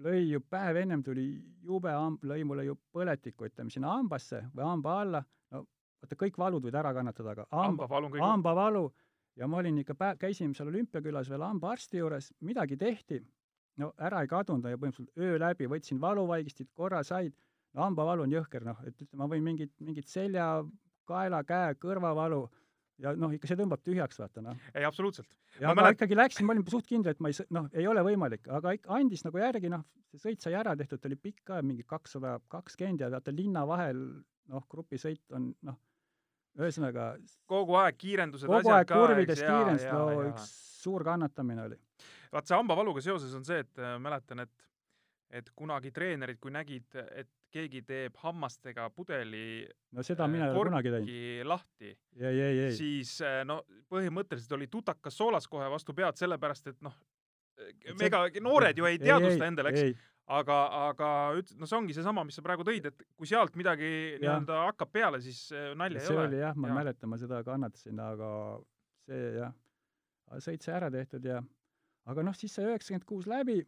Speaker 2: lõi ju päev ennem tuli jube hamb, lõi mulle ju põletikku, ütleme, sinna hambasse või hamba alla, no vaata, kõik valud võid ära kannatada, aga hamba,
Speaker 1: hambavalu
Speaker 2: ja ma olin ikka päev, käisime seal olümpiakülas veel hambaarsti juures, midagi tehti, no ära ei kadunud ja põhimõtteliselt öö läbi võtsin valuvaigistit, korra said, no hambavalu on jõhker, noh, et ütleme, ma võin mingit, mingit selja, kaela, käe, kõrvavalu ja noh, ikka see tõmbab tühjaks, vaata noh.
Speaker 1: ei, absoluutselt.
Speaker 2: ja
Speaker 1: Ma
Speaker 2: ma,
Speaker 1: mälet-
Speaker 2: ikkagi läksin, ma olin suht kindel, et ma ei noh, ei ole võimalik, aga ikka andis nagu järgi, noh, see sõit sai ära tehtud, oli pikk ka, mingi kakssada kakskümmend ja vaata linna vahel, noh, grupisõit on noh, ühesõnaga
Speaker 1: kogu aeg kiirendused,
Speaker 2: kogu aeg kurvides kiirendus, no
Speaker 1: jaa.
Speaker 2: üks suur kannatamine oli.
Speaker 1: Vaat see hambavaluga seoses on see, et äh, mäletan, et et kunagi treenerid, kui nägid, et keegi teeb hammastega pudeli
Speaker 2: no seda
Speaker 1: äh,
Speaker 2: mina ei ole kunagi teinud.
Speaker 1: lahti,
Speaker 2: ei, ei, ei.
Speaker 1: siis äh, no põhimõtteliselt oli tutakas soolas kohe vastu pead, sellepärast et noh,
Speaker 2: see-
Speaker 1: ega noored ju ei teadvusta endale, eks,
Speaker 2: ei,
Speaker 1: aga, aga üt-, no see ongi seesama, mis sa praegu tõid, et kui sealt midagi nii-öelda hakkab peale, siis nalja ei
Speaker 2: see
Speaker 1: ole.
Speaker 2: oli jah, ma
Speaker 1: Jaa.
Speaker 2: mäletan, ma seda kannatasin, aga see jah, sai ära tehtud ja aga noh, siis sai üheksakümmend kuus läbi.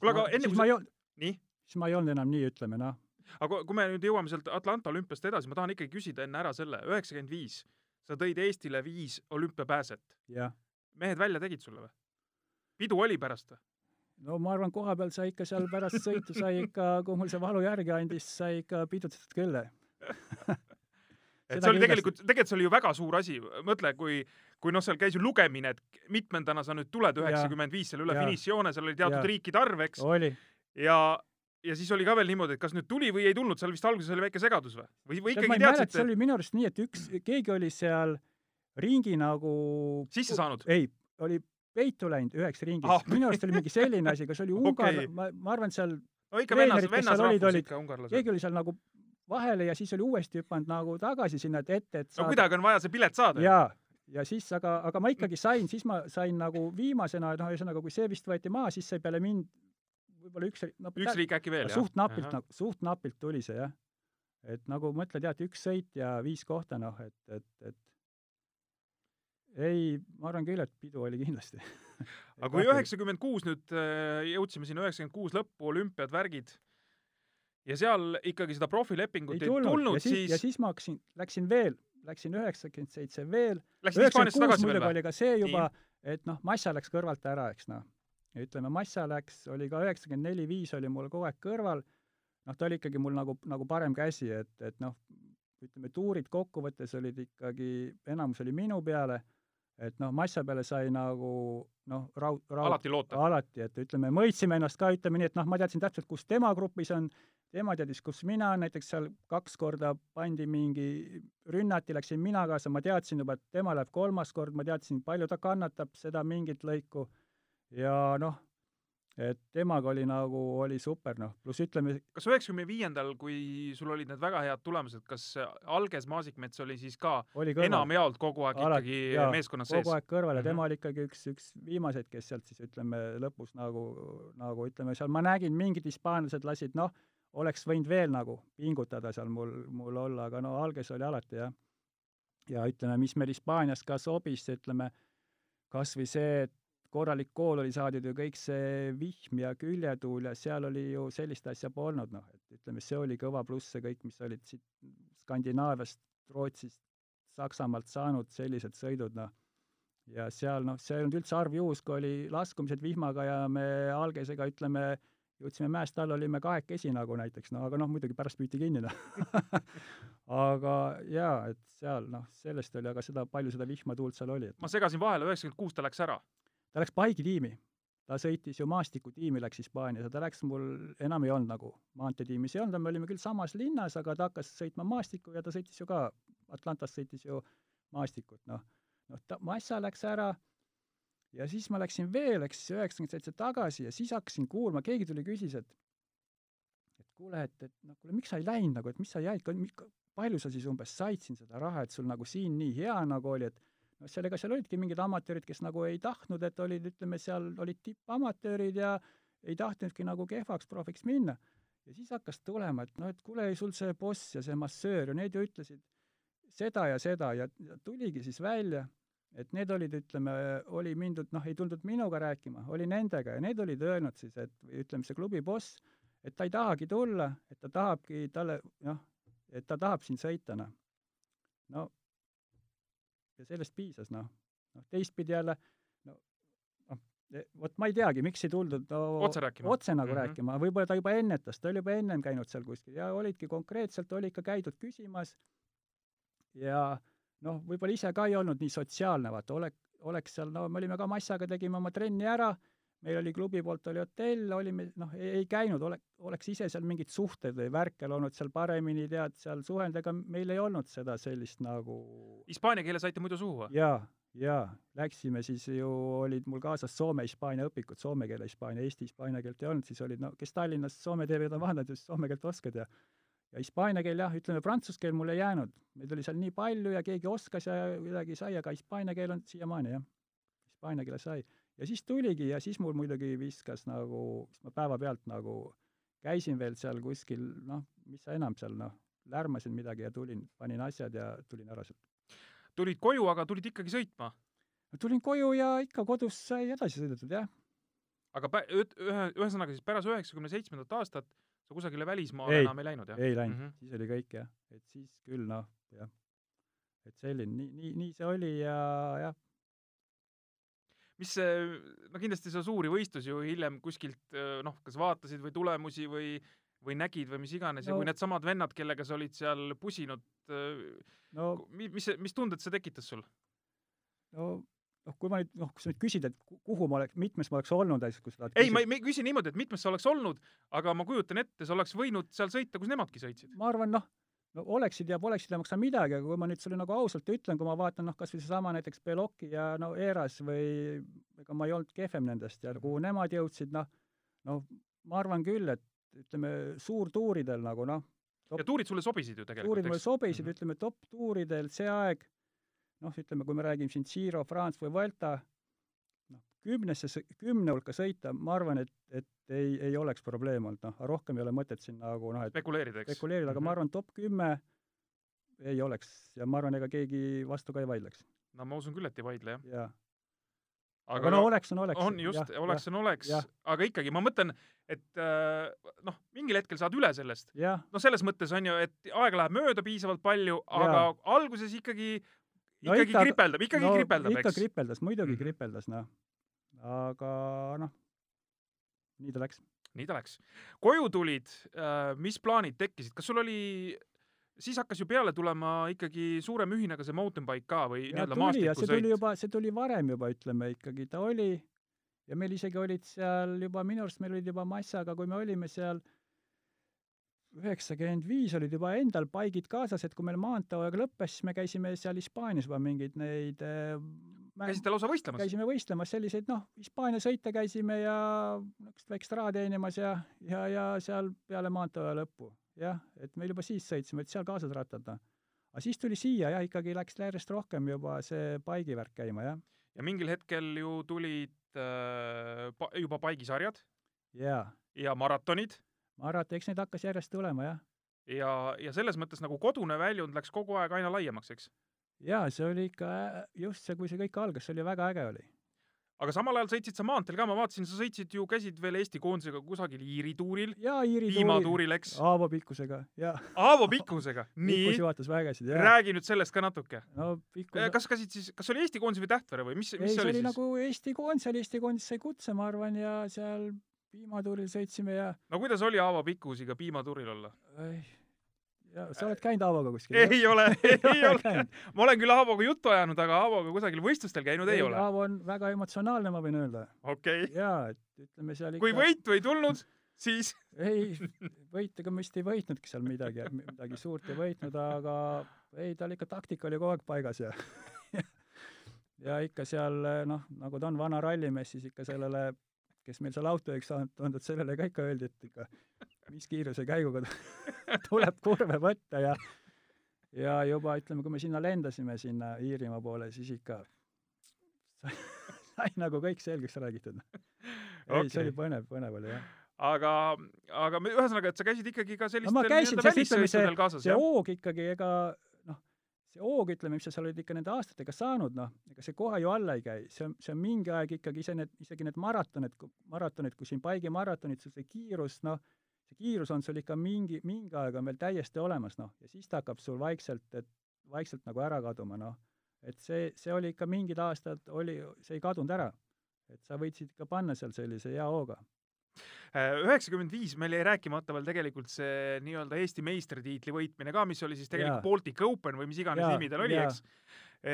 Speaker 1: Kuule, aga enne kui
Speaker 2: ma
Speaker 1: sa-
Speaker 2: olnud,
Speaker 1: nii?
Speaker 2: siis ma ei olnud enam nii, ütleme noh,
Speaker 1: aga kui- me nüüd jõuame sealt Atlanta olümpiast edasi, ma tahan ikkagi küsida enne ära selle, üheksakümmend viis, sa tõid Eestile viis olümpiapääset. mehed välja tegid sulle või? pidu oli pärast või?
Speaker 2: no ma arvan, koha peal sai ikka seal pärast sõitu sai ikka, kui mul see valu järgi andis, sai ikka pidutsetud küll.
Speaker 1: et see oli
Speaker 2: kindlasti.
Speaker 1: tegelikult, tegelikult see oli ju väga suur asi, mõtle, kui kui noh, seal käis ju lugemine, et mitmendana sa nüüd tuled üheksakümmend viis seal üle finišijoone, seal oli teatud
Speaker 2: Jaa.
Speaker 1: riikide arv, eks, ja ja siis oli ka veel niimoodi, et kas nüüd tuli või ei tulnud, seal vist alguses oli väike segadus või? või, või ikkagi
Speaker 2: mäleta, see
Speaker 1: teadsite
Speaker 2: oli minu arust nii, et üks, keegi oli seal ringi nagu
Speaker 1: sisse saanud?
Speaker 2: ei, oli peitu läinud üheks ringiks
Speaker 1: Ah.
Speaker 2: minu arust oli mingi selline asi, kas oli Ungar okay., ma, ma arvan, seal
Speaker 1: no ikka vennas,
Speaker 2: seal olid,
Speaker 1: vennasrahvus
Speaker 2: olid-
Speaker 1: ikka, ungarlased.
Speaker 2: keegi oli seal nagu vahele ja siis oli uuesti hüpanud nagu tagasi sinna, et ette, et
Speaker 1: no kuidagi on vaja see pilet saada.
Speaker 2: jaa, ja siis aga, aga ma ikkagi sain, siis ma sain nagu viimasena, noh, ühesõnaga, kui see vist võeti maha, siis sai peale mind võib-olla üks, no
Speaker 1: üks riik äkki veel, jah?
Speaker 2: suht napilt nagu, suht napilt tuli see jah. et nagu mõtled jah, et üks sõit ja viis kohta, noh, et, et, et ei, ma arvan küll, et pidu oli kindlasti.
Speaker 1: aga kui üheksakümmend kuus nüüd äh, jõudsime sinna üheksakümmend kuus lõppu, olümpiad, värgid, ja seal ikkagi seda profilepingut
Speaker 2: ei
Speaker 1: ei tulnud,
Speaker 2: tulnud siis ja siis ma hakkasin, läksin veel, läksin üheksakümmend seitse veel,
Speaker 1: tagasi veel
Speaker 2: muidugi oli ka see juba, et noh, Massa läks kõrvalt ära, eks noh. ja ütleme, Massa läks, oli ka üheksakümmend neli, viis oli mul kogu aeg kõrval, noh, ta oli ikkagi mul nagu, nagu parem käsi, et, et noh, ütleme, tuurid kokkuvõttes olid ikkagi, enamus oli minu peale, et noh, Massa peale sai nagu noh, raud, raud
Speaker 1: alati loota.
Speaker 2: alati, et ütleme, mõõtsime ennast ka, ütleme nii, et noh, ma teadsin täpselt, kus tema grupis on, tema teadis, kus mina, näiteks seal kaks korda pandi mingi, rünnati, läksin mina kaasa, ma teadsin juba, et tema läheb kolmas kord, ma teadsin, palju ta kannatab seda mingit lõiku ja noh, et temaga oli nagu, oli super, noh, pluss ütleme,
Speaker 1: kas üheksakümne viiendal, kui sul olid need väga head tulemused, kas Alges Maasikmets oli siis ka
Speaker 2: oli kõrval.
Speaker 1: enamjaolt kogu aeg
Speaker 2: Alati,
Speaker 1: ikkagi
Speaker 2: jaa,
Speaker 1: meeskonnas sees?
Speaker 2: kogu aeg kõrval ja
Speaker 1: Mhm.
Speaker 2: tema oli ikkagi üks, üks viimaseid, kes sealt siis ütleme lõpus nagu, nagu ütleme, seal ma nägin, mingid hispaanlased lasid, noh, oleks võinud veel nagu pingutada seal mul, mul olla, aga no alges oli alati jah. ja ütleme, mis meil Hispaanias ka sobis, ütleme, kas või see, et korralik kool oli saadud ju kõik see vihm ja küljetuul ja seal oli ju sellist asja polnud, noh, et ütleme, see oli kõva pluss, see kõik, mis olid siit Skandinaaviast, Rootsist, Saksamaalt saanud sellised sõidud, noh. ja seal noh, see ei olnud üldse harv juhus, kui oli laskumised vihmaga ja me algesega, ütleme, jõudsime mäest alla, olime kahekesi nagu näiteks, no aga noh, muidugi pärast püüti kinni, noh. aga jaa, et seal noh, sellest oli, aga seda, palju seda vihma-tuult seal oli, et
Speaker 1: ma segasin vahele, üheksakümmend kuus ta läks ära.
Speaker 2: ta läks Paigi tiimi. ta sõitis ju maastikutiimi, läks Hispaanias ja ta läks mul, enam ei olnud nagu maanteetiimis ei olnud, me olime küll samas linnas, aga ta hakkas sõitma maastikku ja ta sõitis ju ka, Atlantas sõitis ju maastikut, noh. noh, ta, Massa läks ära ja siis ma läksin veel, eks, üheksakümmend seitse tagasi ja siis hakkasin kuulma, keegi tuli, küsis, et et kuule, et, et noh, kuule, miks sa ei läinud nagu, et mis sa jäid, palju sa siis umbes said siin seda raha, et sul nagu siin nii hea nagu oli, et noh, seal, ega seal olidki mingid amatöörid, kes nagu ei tahtnud, et olid, ütleme, seal olid tippamatöörid ja ei tahtnudki nagu kehvaks profiks minna. ja siis hakkas tulema, et noh, et kuule, sul see boss ja see massöör ja need ju ütlesid seda ja seda ja, ja tuligi siis välja, et need olid, ütleme, oli mindud, noh, ei tuldud minuga rääkima, oli nendega ja need olid öelnud siis, et ütleme, see klubi boss, et ta ei tahagi tulla, et ta tahabki talle, noh, et ta tahab siin sõita, noh. no ja sellest piisas, noh. noh, teistpidi jälle, no noh, vot ma ei teagi, miks ei tuldud no,
Speaker 1: otse rääkima?
Speaker 2: otse nagu mm -hmm. rääkima, võib-olla ta juba ennetas, ta oli juba ennem käinud seal kuskil ja olidki konkreetselt, oli ikka käidud küsimas ja noh, võib-olla ise ka ei olnud nii sotsiaalne, vaata, olek-, oleks seal, no me olime ka Massaga, tegime oma trenni ära, meil oli klubi poolt oli hotell, olime, noh, ei käinud, ole-, oleks ise seal mingeid suhteid või värke olnud seal paremini, tead, seal suhelda, ega meil ei olnud seda sellist nagu
Speaker 1: Hispaania keele saite muidu suhu või?
Speaker 2: jaa, jaa, läksime siis ju, olid mul kaasas soome-hispaania õpikud, soome keele hispaania, eesti hispaania keelt ei olnud, siis olid no kes Tallinnas Soome TV-d on vaadanud, just soome keelt oskad ja ja hispaania keel jah, ütleme prantsuse keel mul ei jäänud, meid oli seal nii palju ja keegi oskas ja kuidagi sai, aga hispaania keel on siiamaani jah, hispaania keele sai. ja siis tuligi ja siis mul muidugi viskas nagu, siis ma päevapealt nagu käisin veel seal kuskil, noh, mis sa enam seal noh, lärmasin midagi ja tulin, panin asjad ja tulin ära sealt
Speaker 1: tulid koju, aga tulid ikkagi sõitma?
Speaker 2: tulin koju ja ikka kodus sai edasi sõidetud, jah.
Speaker 1: aga pä-, ühe, ühesõnaga siis pärast üheksakümne seitsmendat aastat sa kusagile välismaale enam ei läinud, jah?
Speaker 2: ei läinud mm, -hmm. siis oli kõik, jah. et siis küll, noh, jah. et selline, nii, nii, nii see oli ja jah.
Speaker 1: mis no kindlasti sa suuri võistlusi ju hiljem kuskilt noh, kas vaatasid või tulemusi või või nägid või mis iganes no. ja kui needsamad vennad, kellega sa olid seal pusinud no mis, mis, mis tunded see tekitas sul?
Speaker 2: no noh, kui ma nüüd, noh, kui sa nüüd küsid, et kuhu ma oleks, mitmes ma oleks olnud, kui sa tahad
Speaker 1: ei, ma ei küsi niimoodi, et mitmes sa oleks olnud, aga ma kujutan ette, sa oleks võinud seal sõita, kus nemadki sõitsid.
Speaker 2: ma arvan, noh, no oleksid ja poleksid ei maksa midagi, aga kui ma nüüd sulle nagu ausalt ütlen, kui ma vaatan noh, kas või seesama näiteks Beloki ja no Eras või ega ma ei olnud kehvem nendest ja kuhu nemad jõudsid, noh, noh, ma arvan küll, et ütleme, suurtuuridel nagu noh,
Speaker 1: ja tuurid sulle sobisid ju tegelikult,
Speaker 2: tuurid mulle sobisid mm, -hmm. ütleme top-tuuridel see aeg, noh, ütleme, kui me räägime siin Giro, France või Vuelta, noh, kümnesse, kümne hulka sõita, ma arvan, et, et ei, ei oleks probleem olnud, noh, rohkem ei ole mõtet siin nagu noh, et
Speaker 1: spekuleerida, eks?
Speaker 2: spekuleerida, aga mm -hmm. ma arvan, top kümme ei oleks ja ma arvan, ega keegi vastu ka ei vaidleks.
Speaker 1: no ma usun küll, et ei vaidle, jah.
Speaker 2: jaa aga, aga no oleks on oleks.
Speaker 1: on just, oleks on oleks, aga ikkagi ma mõtlen, et äh, noh, mingil hetkel saad üle sellest. no selles mõttes on ju, et aega läheb mööda piisavalt palju, aga ja. alguses ikkagi no ikkagi ikka, kripeldab, ikkagi no, kripeldab,
Speaker 2: eks. ikka kripeldas, muidugi mm. kripeldas, noh. aga noh, nii ta läks.
Speaker 1: nii ta läks. koju tulid, äh, mis plaanid tekkisid, kas sul oli siis hakkas ju peale tulema ikkagi suurem ühine ka see mountain bike ka või nii-öelda maastikusõit?
Speaker 2: see tuli juba, see tuli varem juba, ütleme ikkagi, ta oli ja meil isegi olid seal juba, minu arust meil olid juba massaga, kui me olime seal üheksakümmend viis olid juba endal paigid kaasas, et kui meil maanteeaeg lõppes, siis me käisime seal Hispaanias juba mingeid neid äh,
Speaker 1: käisite lausa võistlemas?
Speaker 2: käisime võistlemas, selliseid noh, Hispaania sõite käisime ja niisugust väikest raha teenimas ja, ja, ja seal peale maanteeaja lõppu jah, et meil juba siis sõitsime, et seal kaasas rattata. aga siis tuli siia jah, ikkagi läks järjest rohkem juba see paigivärk käima, jah.
Speaker 1: ja mingil hetkel ju tulid äh, pa, juba paigisarjad.
Speaker 2: jaa.
Speaker 1: ja maratonid.
Speaker 2: Marat-, eks neid hakkas järjest tulema, jah.
Speaker 1: ja, ja selles mõttes nagu kodune väljund läks kogu aeg aina laiemaks, eks?
Speaker 2: jaa, see oli ikka just see, kui see kõik algas, see oli väga äge oli
Speaker 1: aga samal ajal sõitsid sa maanteel ka, ma vaatasin, sa sõitsid ju, käisid veel Eesti koondisega kusagil Iiri tuuril.
Speaker 2: jaa, Iiri
Speaker 1: tuuril. eks.
Speaker 2: Aavo pikkusega, jaa.
Speaker 1: Aavo pikkusega, nii.
Speaker 2: pikkus juhatas vägesid, jah.
Speaker 1: räägi nüüd sellest ka natuke.
Speaker 2: no pikkus
Speaker 1: kas käisid siis, kas oli Eesti koondis või Tähtvere või mis, mis
Speaker 2: ei,
Speaker 1: see oli
Speaker 2: siis? nagu Eesti koondis, seal Eesti koondis sai kutse, ma arvan, ja seal piimatuuril sõitsime ja
Speaker 1: no kuidas oli Aavo pikkusiga piimatuuril olla?
Speaker 2: ja sa oled käinud Aavoga kuskil?
Speaker 1: ei ole, ei ole. ma olen küll Aavoga juttu ajanud, aga Aavoga kusagil võistlustel käinud ei, ei ole.
Speaker 2: Aavo on väga emotsionaalne, ma võin öelda.
Speaker 1: okei okay..
Speaker 2: jaa, et ütleme seal
Speaker 1: ikka kui võitu ei tulnud, siis
Speaker 2: ei, võitega me vist ei võitnudki seal midagi, midagi suurt ei võitnud, aga ei, tal ikka taktika oli kogu aeg paigas ja ja ikka seal noh, nagu ta on vana rallimees, siis ikka sellele, kes meil seal autojuhiks saanud on, et sellele ka ikka öeldi, et ikka mis kiiruse käiguga tuleb kurve võtta ja ja juba ütleme, kui me sinna lendasime, sinna Iirimaa poole, siis ikka sai, sai nagu kõik selgeks räägitud. Okay.. ei, see oli põnev, põnev oli jah.
Speaker 1: Aga, aga ühesõnaga, et sa käisid ikkagi ka sellistel no, nii-öelda välissõitudel kaasas,
Speaker 2: see hoog ikkagi, ega see hoog, ütleme, mis sa seal olid ikka nende aastatega saanud, noh, ega see kohe ju alla ei käi, see on, see on mingi aeg ikkagi ise need, isegi need maratonid, maratonid, kui siin Paigi maratonid, sul see kiirus, noh, see kiirus on sul ikka mingi, mingi aeg on veel täiesti olemas, noh, ja siis ta hakkab sul vaikselt, et vaikselt nagu ära kaduma, noh. et see, see oli ikka mingid aastad oli, see ei kadunud ära. et sa võitsid ikka panna seal sellise hea hooga
Speaker 1: üheksakümmend viis meil jäi rääkimata veel tegelikult see nii-öelda Eesti meistritiitli võitmine ka, mis oli siis tegelikult ja. Baltic Open või mis iganes ja, nimi tal oli, eks.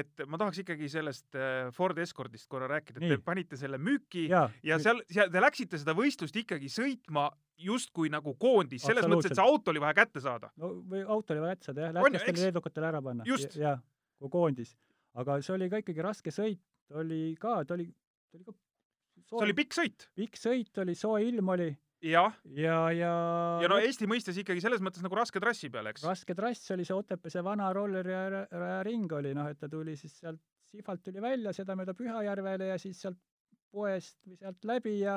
Speaker 1: et ma tahaks ikkagi sellest äh, Ford Escortist korra rääkida, et te panite selle müüki ja, ja seal, seal te läksite seda võistlust ikkagi sõitma justkui nagu koondis, selles mõttes, et see auto oli vaja kätte saada.
Speaker 2: no või auto oli vaja kätte saada jah, lätlastel ja leedukatele ära panna. jah, kui koondis. aga see oli ka ikkagi raske sõit, oli ka, ta oli, ta oli ka
Speaker 1: see oli pikk sõit.
Speaker 2: pikk sõit oli, soe ilm oli.
Speaker 1: jah.
Speaker 2: ja, ja
Speaker 1: ja no Eesti mõistes ikkagi selles mõttes nagu raske trassi peal, eks?
Speaker 2: raske trass oli see Otepää, see vana rolleriaja ring oli, noh, et ta tuli siis sealt Sihvalt tuli välja, seda mööda Pühajärvele ja siis sealt poest või sealt läbi ja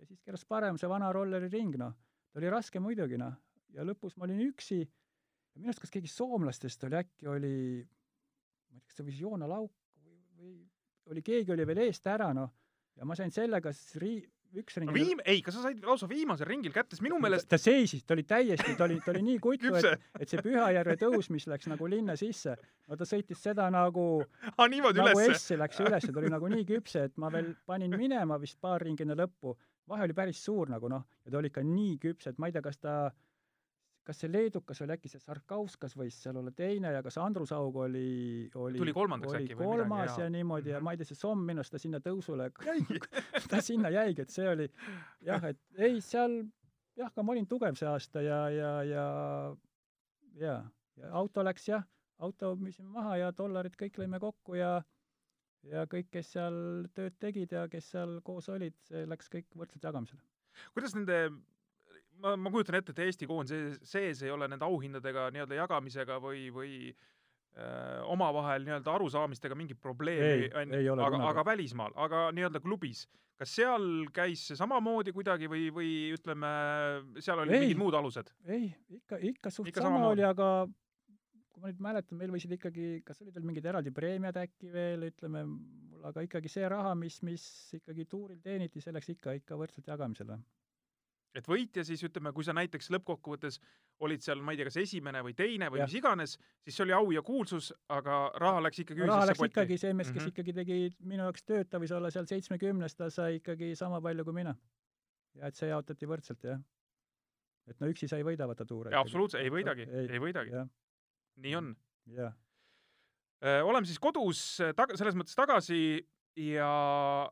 Speaker 2: ja siis keeras parem see vana rolleri ring, noh. ta oli raske muidugi, noh. ja lõpus ma olin üksi ja minu arust kas keegi soomlastest oli, äkki oli, ma ei tea, kas see võis Joona Lauk või, või oli, keegi oli veel eest ära, noh ja ma sain sellega siis ri-, üks ring
Speaker 1: no viim-, ei, kas sa said lausa viimasel ringil kätte, sest minu meelest
Speaker 2: ta seisis, ta oli täiesti, ta oli, ta oli nii kutsu, et, et see Pühajärve tõus, mis läks nagu linna sisse, no ta sõitis seda nagu
Speaker 1: ah, nagu ülesse.
Speaker 2: S-i läks üles, ta oli nagu nii küpse, et ma veel panin minema vist paar ringi enne lõppu. vahe oli päris suur nagu noh, ja ta oli ikka nii küps, et ma ei tea, kas ta kas see leedukas oli äkki see Sarkauskas võis seal olla teine ja kas Andrus Haug oli, oli
Speaker 1: tuli kolmandaks
Speaker 2: oli
Speaker 1: äkki
Speaker 2: või kolmas midagi, ja niimoodi ja mhm. ma ei tea, see Somm minu arust ta sinna tõusule ta sinna jäigi, et see oli jah, et ei, seal jah, ka ma olin tugev see aasta ja, ja, ja ja, ja auto läks jah, auto müüsime maha ja dollarid kõik lõime kokku ja ja kõik, kes seal tööd tegid ja kes seal koos olid, see läks kõik võrdselt jagamisele.
Speaker 1: kuidas nende ma, ma kujutan ette, et Eesti koondise sees ei ole nende auhindadega nii-öelda jagamisega või, või äh, omavahel nii-öelda arusaamistega mingit probleemi, aga, aga välismaal, aga nii-öelda klubis, kas seal käis see samamoodi kuidagi või, või ütleme, seal olid ei, mingid muud alused?
Speaker 2: ei, ikka, ikka suht ikka sama oli, aga kui ma nüüd mäletan, meil võisid ikkagi, kas olid veel mingid eraldi preemiad äkki veel, ütleme, aga ikkagi see raha, mis, mis ikkagi tuuril teeniti, see läks ikka, ikka võrdselt jagamisele
Speaker 1: et võitja siis ütleme, kui sa näiteks lõppkokkuvõttes olid seal, ma ei tea, kas esimene või teine või ja. mis iganes, siis see oli au ja kuulsus, aga raha läks ikkagi
Speaker 2: raha läks potti. ikkagi, see mees, kes mm -hmm. ikkagi tegi minu jaoks tööd, ta võis olla seal seitsmekümnes, ta sai ikkagi sama palju kui mina. ja et see jaotati võrdselt, jah. et no üksi sa ei võida vaata tuure.
Speaker 1: absoluutselt, ei võidagi, ei võidagi. nii on.
Speaker 2: jah.
Speaker 1: Oleme siis kodus äh, tag-, selles mõttes tagasi ja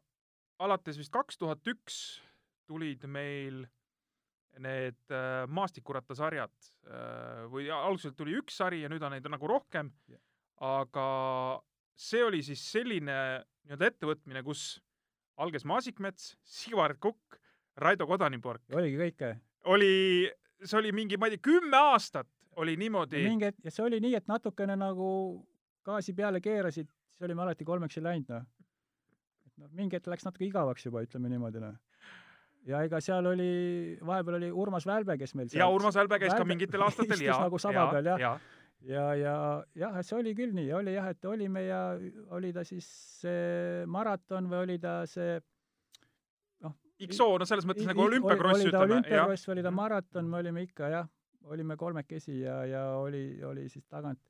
Speaker 1: alates vist kaks tuhat üks tulid meil need äh, maastikurattasarjad äh, või algselt tuli üks sari ja nüüd on neid nagu rohkem yeah., aga see oli siis selline nii-öelda ettevõtmine, kus algas Maasikmets, Sivar Kukk, Raido Kodanipork.
Speaker 2: oligi kõike?
Speaker 1: oli, see oli mingi, ma ei tea, kümme aastat oli niimoodi.
Speaker 2: mingi hetk, ja see oli nii, et natukene nagu gaasi peale keerasid, siis olime alati kolmeks läinud, noh. et noh, mingi hetk läks natuke igavaks juba, ütleme niimoodi, noh ja ega seal oli, vahepeal oli Urmas Välbe, kes meil
Speaker 1: ja Urmas Välbe käis Välbe, ka mingitel aastatel
Speaker 2: ja nagu saba ja, peal jah ja. ja, ja jah, see oli küll nii, oli jah, et olime ja oli ta siis see maraton või oli ta see
Speaker 1: noh, XO, no selles mõttes nagu olümpiakross,
Speaker 2: ütleme. oli ta olümpiakross või oli ta maraton, me olime ikka jah, olime kolmekesi ja, ja oli, oli siis tagant,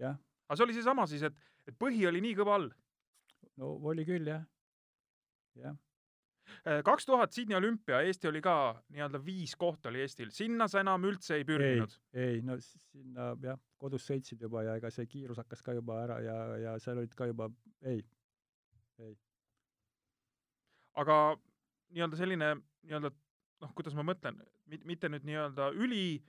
Speaker 2: jah.
Speaker 1: aga see oli seesama siis, et, et põhi oli nii kõva all?
Speaker 2: no oli küll jah, jah
Speaker 1: kaks tuhat Sydney olümpia, Eesti oli ka nii-öelda viis kohta oli Eestil, sinna sa enam üldse ei pürginud?
Speaker 2: ei, no sinna jah, kodus sõitsid juba ja ega see kiirus hakkas ka juba ära ja, ja seal olid ka juba, ei, ei.
Speaker 1: aga nii-öelda selline nii-öelda noh, kuidas ma mõtlen, mitte nüüd nii-öelda üli,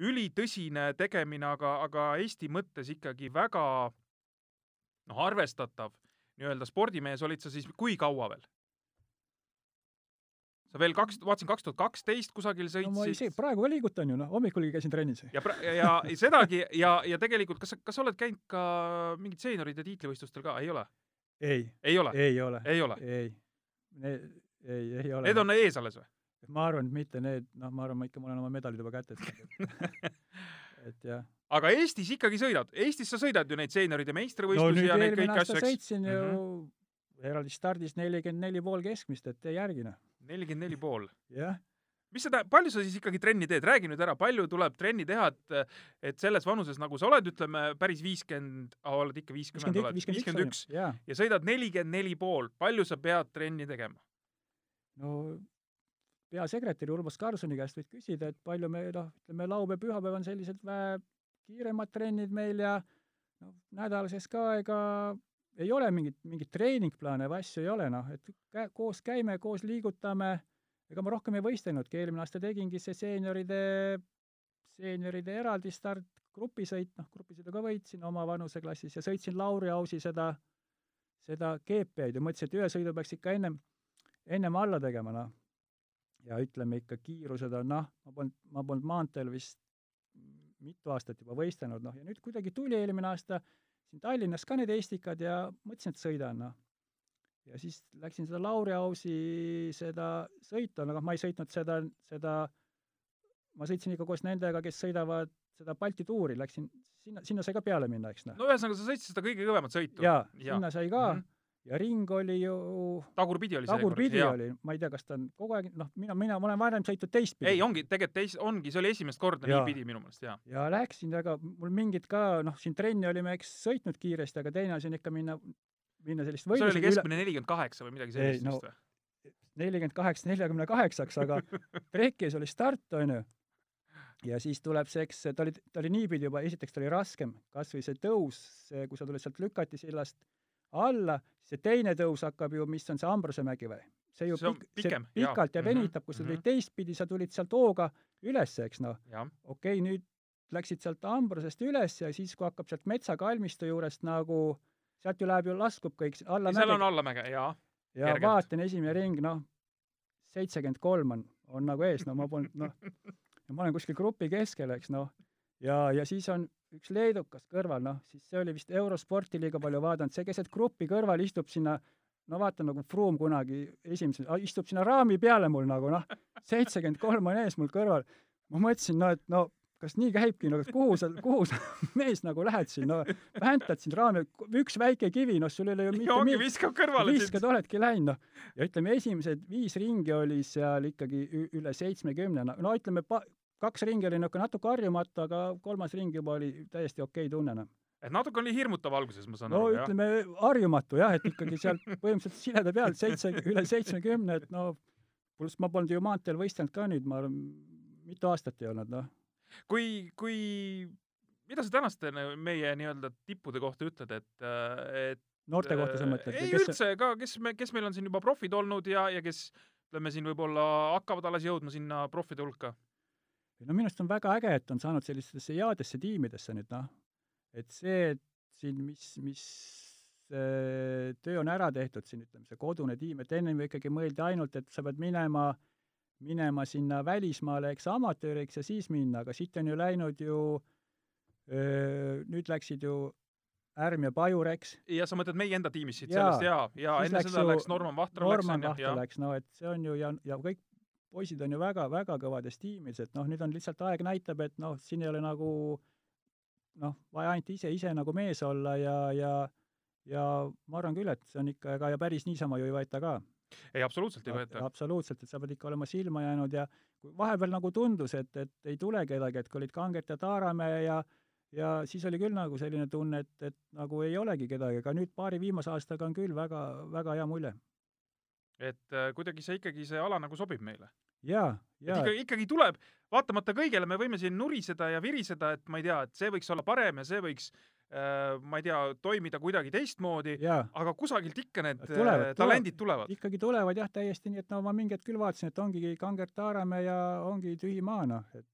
Speaker 1: ülitõsine tegemine, aga, aga Eesti mõttes ikkagi väga noh, arvestatav nii-öelda spordimees olid sa siis kui kaua veel? Sa veel kaks, vaatasin kaks tuhat kaksteist kusagil sõitsid no,.
Speaker 2: See, praegu ka liigutan ju, noh, hommikulgi käisin trennis.
Speaker 1: ja, ja, ja sedagi ja, ja tegelikult, kas, kas sa oled käinud ka mingit seenioride tiitlivõistlustel ka, ei ole?
Speaker 2: ei.
Speaker 1: ei ole?
Speaker 2: ei ole.
Speaker 1: ei ole?
Speaker 2: ei. ei, ei ole.
Speaker 1: Need on ees alles või?
Speaker 2: ma arvan, et mitte need, noh, ma arvan, ma ikka, ma olen oma medalid juba kätes et jah.
Speaker 1: aga Eestis ikkagi sõidad, Eestis sa sõidad ju neid seenioride
Speaker 2: no
Speaker 1: meistrivõistlusi
Speaker 2: nüüd
Speaker 1: ja neid kõiki asju, eks.
Speaker 2: sõitsin ju eraldi stardis nelikümmend neli pool keskmist, et tee järgi noh,
Speaker 1: nelikümmend neli pool.
Speaker 2: jah.
Speaker 1: mis seda, palju sa siis ikkagi trenni teed, räägi nüüd ära, palju tuleb trenni teha, et, et selles vanuses, nagu sa oled, ütleme päris viiskümmend, oled ikka viiskümmend, oled viiskümmend üks ja sõidad nelikümmend neli pool, palju sa pead trenni tegema?
Speaker 2: no peasekretäri Urmas Karlssoni käest võid küsida, et palju me noh, ütleme laupäev-pühapäev on sellised vähe kiiremad trennid meil ja noh, nädala sees ka ega ei ole mingit, mingit treeningplaane või asju ei ole noh, et kä- koos käime, koos liigutame, ega ma rohkem ei võistelnudki, eelmine aasta tegingi see seenioride, seenioride eraldi start, grupisõit, noh grupisõidu ka võitsin oma vanuseklassis ja sõitsin Lauri Ausi seda, seda GP-d ja mõtlesin, et ühe sõidu peaks ikka ennem, ennem alla tegema, noh. Ja ütleme ikka kiirused on noh, ma polnud, ma polnud maanteel vist mitu aastat juba võistelnud, noh ja nüüd kuidagi tuli eelmine aasta siin Tallinnas ka need Estikad ja mõtlesin, et sõidan, noh. ja siis läksin seda Lauri Ausi seda sõitu, aga ma ei sõitnud seda, seda, ma sõitsin ikka koos nendega, kes sõidavad seda Balti tuuri, läksin sinna, sinna sai ka peale minna, eks noh.
Speaker 1: no ühesõnaga, sa sõitsid seda kõige kõvemat sõitu.
Speaker 2: jaa,
Speaker 1: Jaa.
Speaker 2: sinna sai ka
Speaker 1: Mhm.
Speaker 2: Ja ring oli ju
Speaker 1: tagurpidi oli
Speaker 2: tagurpidi oli, ma ei tea, kas ta on kogu aeg, noh, mina, mina, ma olen varem sõitnud teistpidi.
Speaker 1: ei, ongi, tegelikult teis-, ongi, see oli esimest korda niipidi minu meelest, jaa.
Speaker 2: ja läksin, aga mul mingid ka, noh, siin trenni olime, eks sõitnud kiiresti, aga teine asi on ikka minna, minna sellist
Speaker 1: see oli keskmine nelikümmend kaheksa või midagi sellist
Speaker 2: no-
Speaker 1: vist või?
Speaker 2: nelikümmend kaheksa neljakümne kaheksaks, aga trekis oli start, onju. ja siis tuleb see, eks ta oli, ta oli niipidi juba, esiteks ta oli raskem, kas või see tõus, see, kui sa tuled sealt Lükati sillast alla, see teine tõus hakkab ju, mis on see Ambrose mägi või? see ju
Speaker 1: See
Speaker 2: pik-
Speaker 1: pikem,
Speaker 2: see pikalt ja
Speaker 1: Mhm,
Speaker 2: venitab, kui sa tulid
Speaker 1: mhm.
Speaker 2: teistpidi, sa tulid sealt hooga üles, eks noh. okei okay,, nüüd läksid sealt Ambrosest üles ja siis, kui hakkab sealt metsakalmistu juurest nagu, sealt ju läheb ju laskub kõik alla
Speaker 1: seal on
Speaker 2: mäge
Speaker 1: allamäge, jaa.
Speaker 2: ja
Speaker 1: kergelt.
Speaker 2: vaatan esimene ring, noh, seitsekümmend kolm on, on nagu ees, no ma polnud, noh, ja ma olen kuskil grupi keskel, eks noh, ja, ja siis on üks leedukas kõrval, noh, siis see oli vist Eurosporti liiga palju vaadanud, see keset grupi kõrval istub sinna no vaata nagu Froome kunagi esimesel, istub sinna raami peale mul nagu noh, seitsekümmend kolm on ees mul kõrval. ma mõtlesin, no et no kas nii käibki, no kuhu sa, kuhu sa mees nagu lähed siin, no väntad siin raami, üks väike kivi, noh sul ei ole ju
Speaker 1: ja
Speaker 2: mitte
Speaker 1: ongi,
Speaker 2: mi-
Speaker 1: viskab kõrvale
Speaker 2: viskad, oledki läinud, noh. ja ütleme, esimesed viis ringi oli seal ikkagi üle seitsmekümne, no, ütleme kaks ringi oli niisugune natuke harjumatu, aga kolmas ring juba oli täiesti okei tunne, noh.
Speaker 1: et natuke oli hirmutav alguses, ma saan
Speaker 2: no
Speaker 1: aru, jah.
Speaker 2: ütleme harjumatu jah, et ikkagi seal põhimõtteliselt sileda peal seitse, üle seitsmekümne, et no pluss ma polnud ju maanteel võistelnud ka nüüd, ma arvan, mitu aastat ei olnud, noh.
Speaker 1: kui, kui, mida sa tänaste na- meie nii-öelda tippude kohta ütled, et, et
Speaker 2: noorte kohta sa mõtled
Speaker 1: ei
Speaker 2: kes
Speaker 1: üldse ka, kes me, kes meil on siin juba profid olnud ja, ja kes ütleme siin võib-olla hakkavad alles jõudma sinna profide hulka.
Speaker 2: No minu arust on väga äge, et on saanud sellistesse headesse tiimidesse nüüd noh, et see, et siin, mis, mis äh, töö on ära tehtud siin, ütleme see kodune tiim, et ennem ikkagi mõeldi ainult, et sa pead minema, minema sinna välismaale, eks amatööriks ja siis minna, aga siit on ju läinud ju, nüüd läksid ju Ärm ja Pajur, eks,
Speaker 1: ja sa mõtled meie enda tiimist siit
Speaker 2: Jaa.
Speaker 1: sellest ja, ja enne
Speaker 2: läks
Speaker 1: seda
Speaker 2: ju
Speaker 1: läks Norman Vahtra läks
Speaker 2: Norman
Speaker 1: onju,
Speaker 2: Vahtra
Speaker 1: ja
Speaker 2: läks, no et see on ju ja, ja kõik poisid on ju väga, väga kõvades tiimides, et noh, nüüd on lihtsalt aeg näitab, et noh, siin ei ole nagu noh, vaja ainult ise, ise nagu mees olla ja, ja ja ma arvan küll, et see on ikka, ega ja päris niisama ju ei võeta ka.
Speaker 1: ei absoluutselt ei võeta.
Speaker 2: absoluutselt, et sa pead ikka olema silma jäänud ja vahepeal nagu tundus, et, et ei tule kedagi, et kui olid Kangert ja Taaramäe ja ja siis oli küll nagu selline tunne, et, et nagu ei olegi kedagi, aga nüüd paari viimase aastaga on küll väga, väga hea mulje.
Speaker 1: Et äh, kuidagi see ikkagi, see ala nagu sobib meile.
Speaker 2: jaa, jaa,
Speaker 1: ikkagi, ikkagi tuleb, vaatamata kõigele me võime siin nuriseda ja viriseda, et ma ei tea, et see võiks olla parem ja see võiks äh,, ma ei tea, toimida kuidagi teistmoodi, aga kusagilt ikka need
Speaker 2: tulevad,
Speaker 1: tulevad. talendid tulevad.
Speaker 2: ikkagi tulevad jah, täiesti nii, et no ma mingi hetk küll vaatasin, et ongi Kangert Taaramäe ja ongi tühi maa, noh, et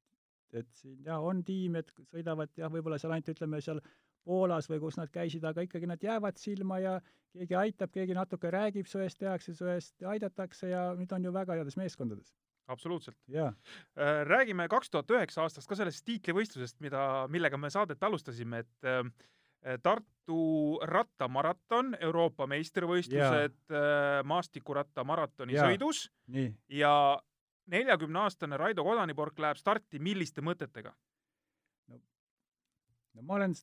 Speaker 2: et siin jah, on tiim, et sõidavad jah, võib-olla seal ainult ütleme seal Poolas või kus nad käisid, aga ikkagi nad jäävad silma ja keegi aitab, keegi natuke räägib su eest, tehakse su eest ja aidatakse ja nüüd on ju väga heades meeskondades.
Speaker 1: absoluutselt.
Speaker 2: jaa,
Speaker 1: räägime kaks tuhat üheksa aastast ka sellest tiitlivõistlusest, mida, millega me saadet alustasime, et äh, Tartu rattamaraton, Euroopa meistrivõistlused äh, maastikuratta maratoni
Speaker 2: Jaa.
Speaker 1: sõidus
Speaker 2: nii,
Speaker 1: ja neljakümne aastane Raido Kodanipork läheb starti milliste mõtetega?
Speaker 2: no ma olen,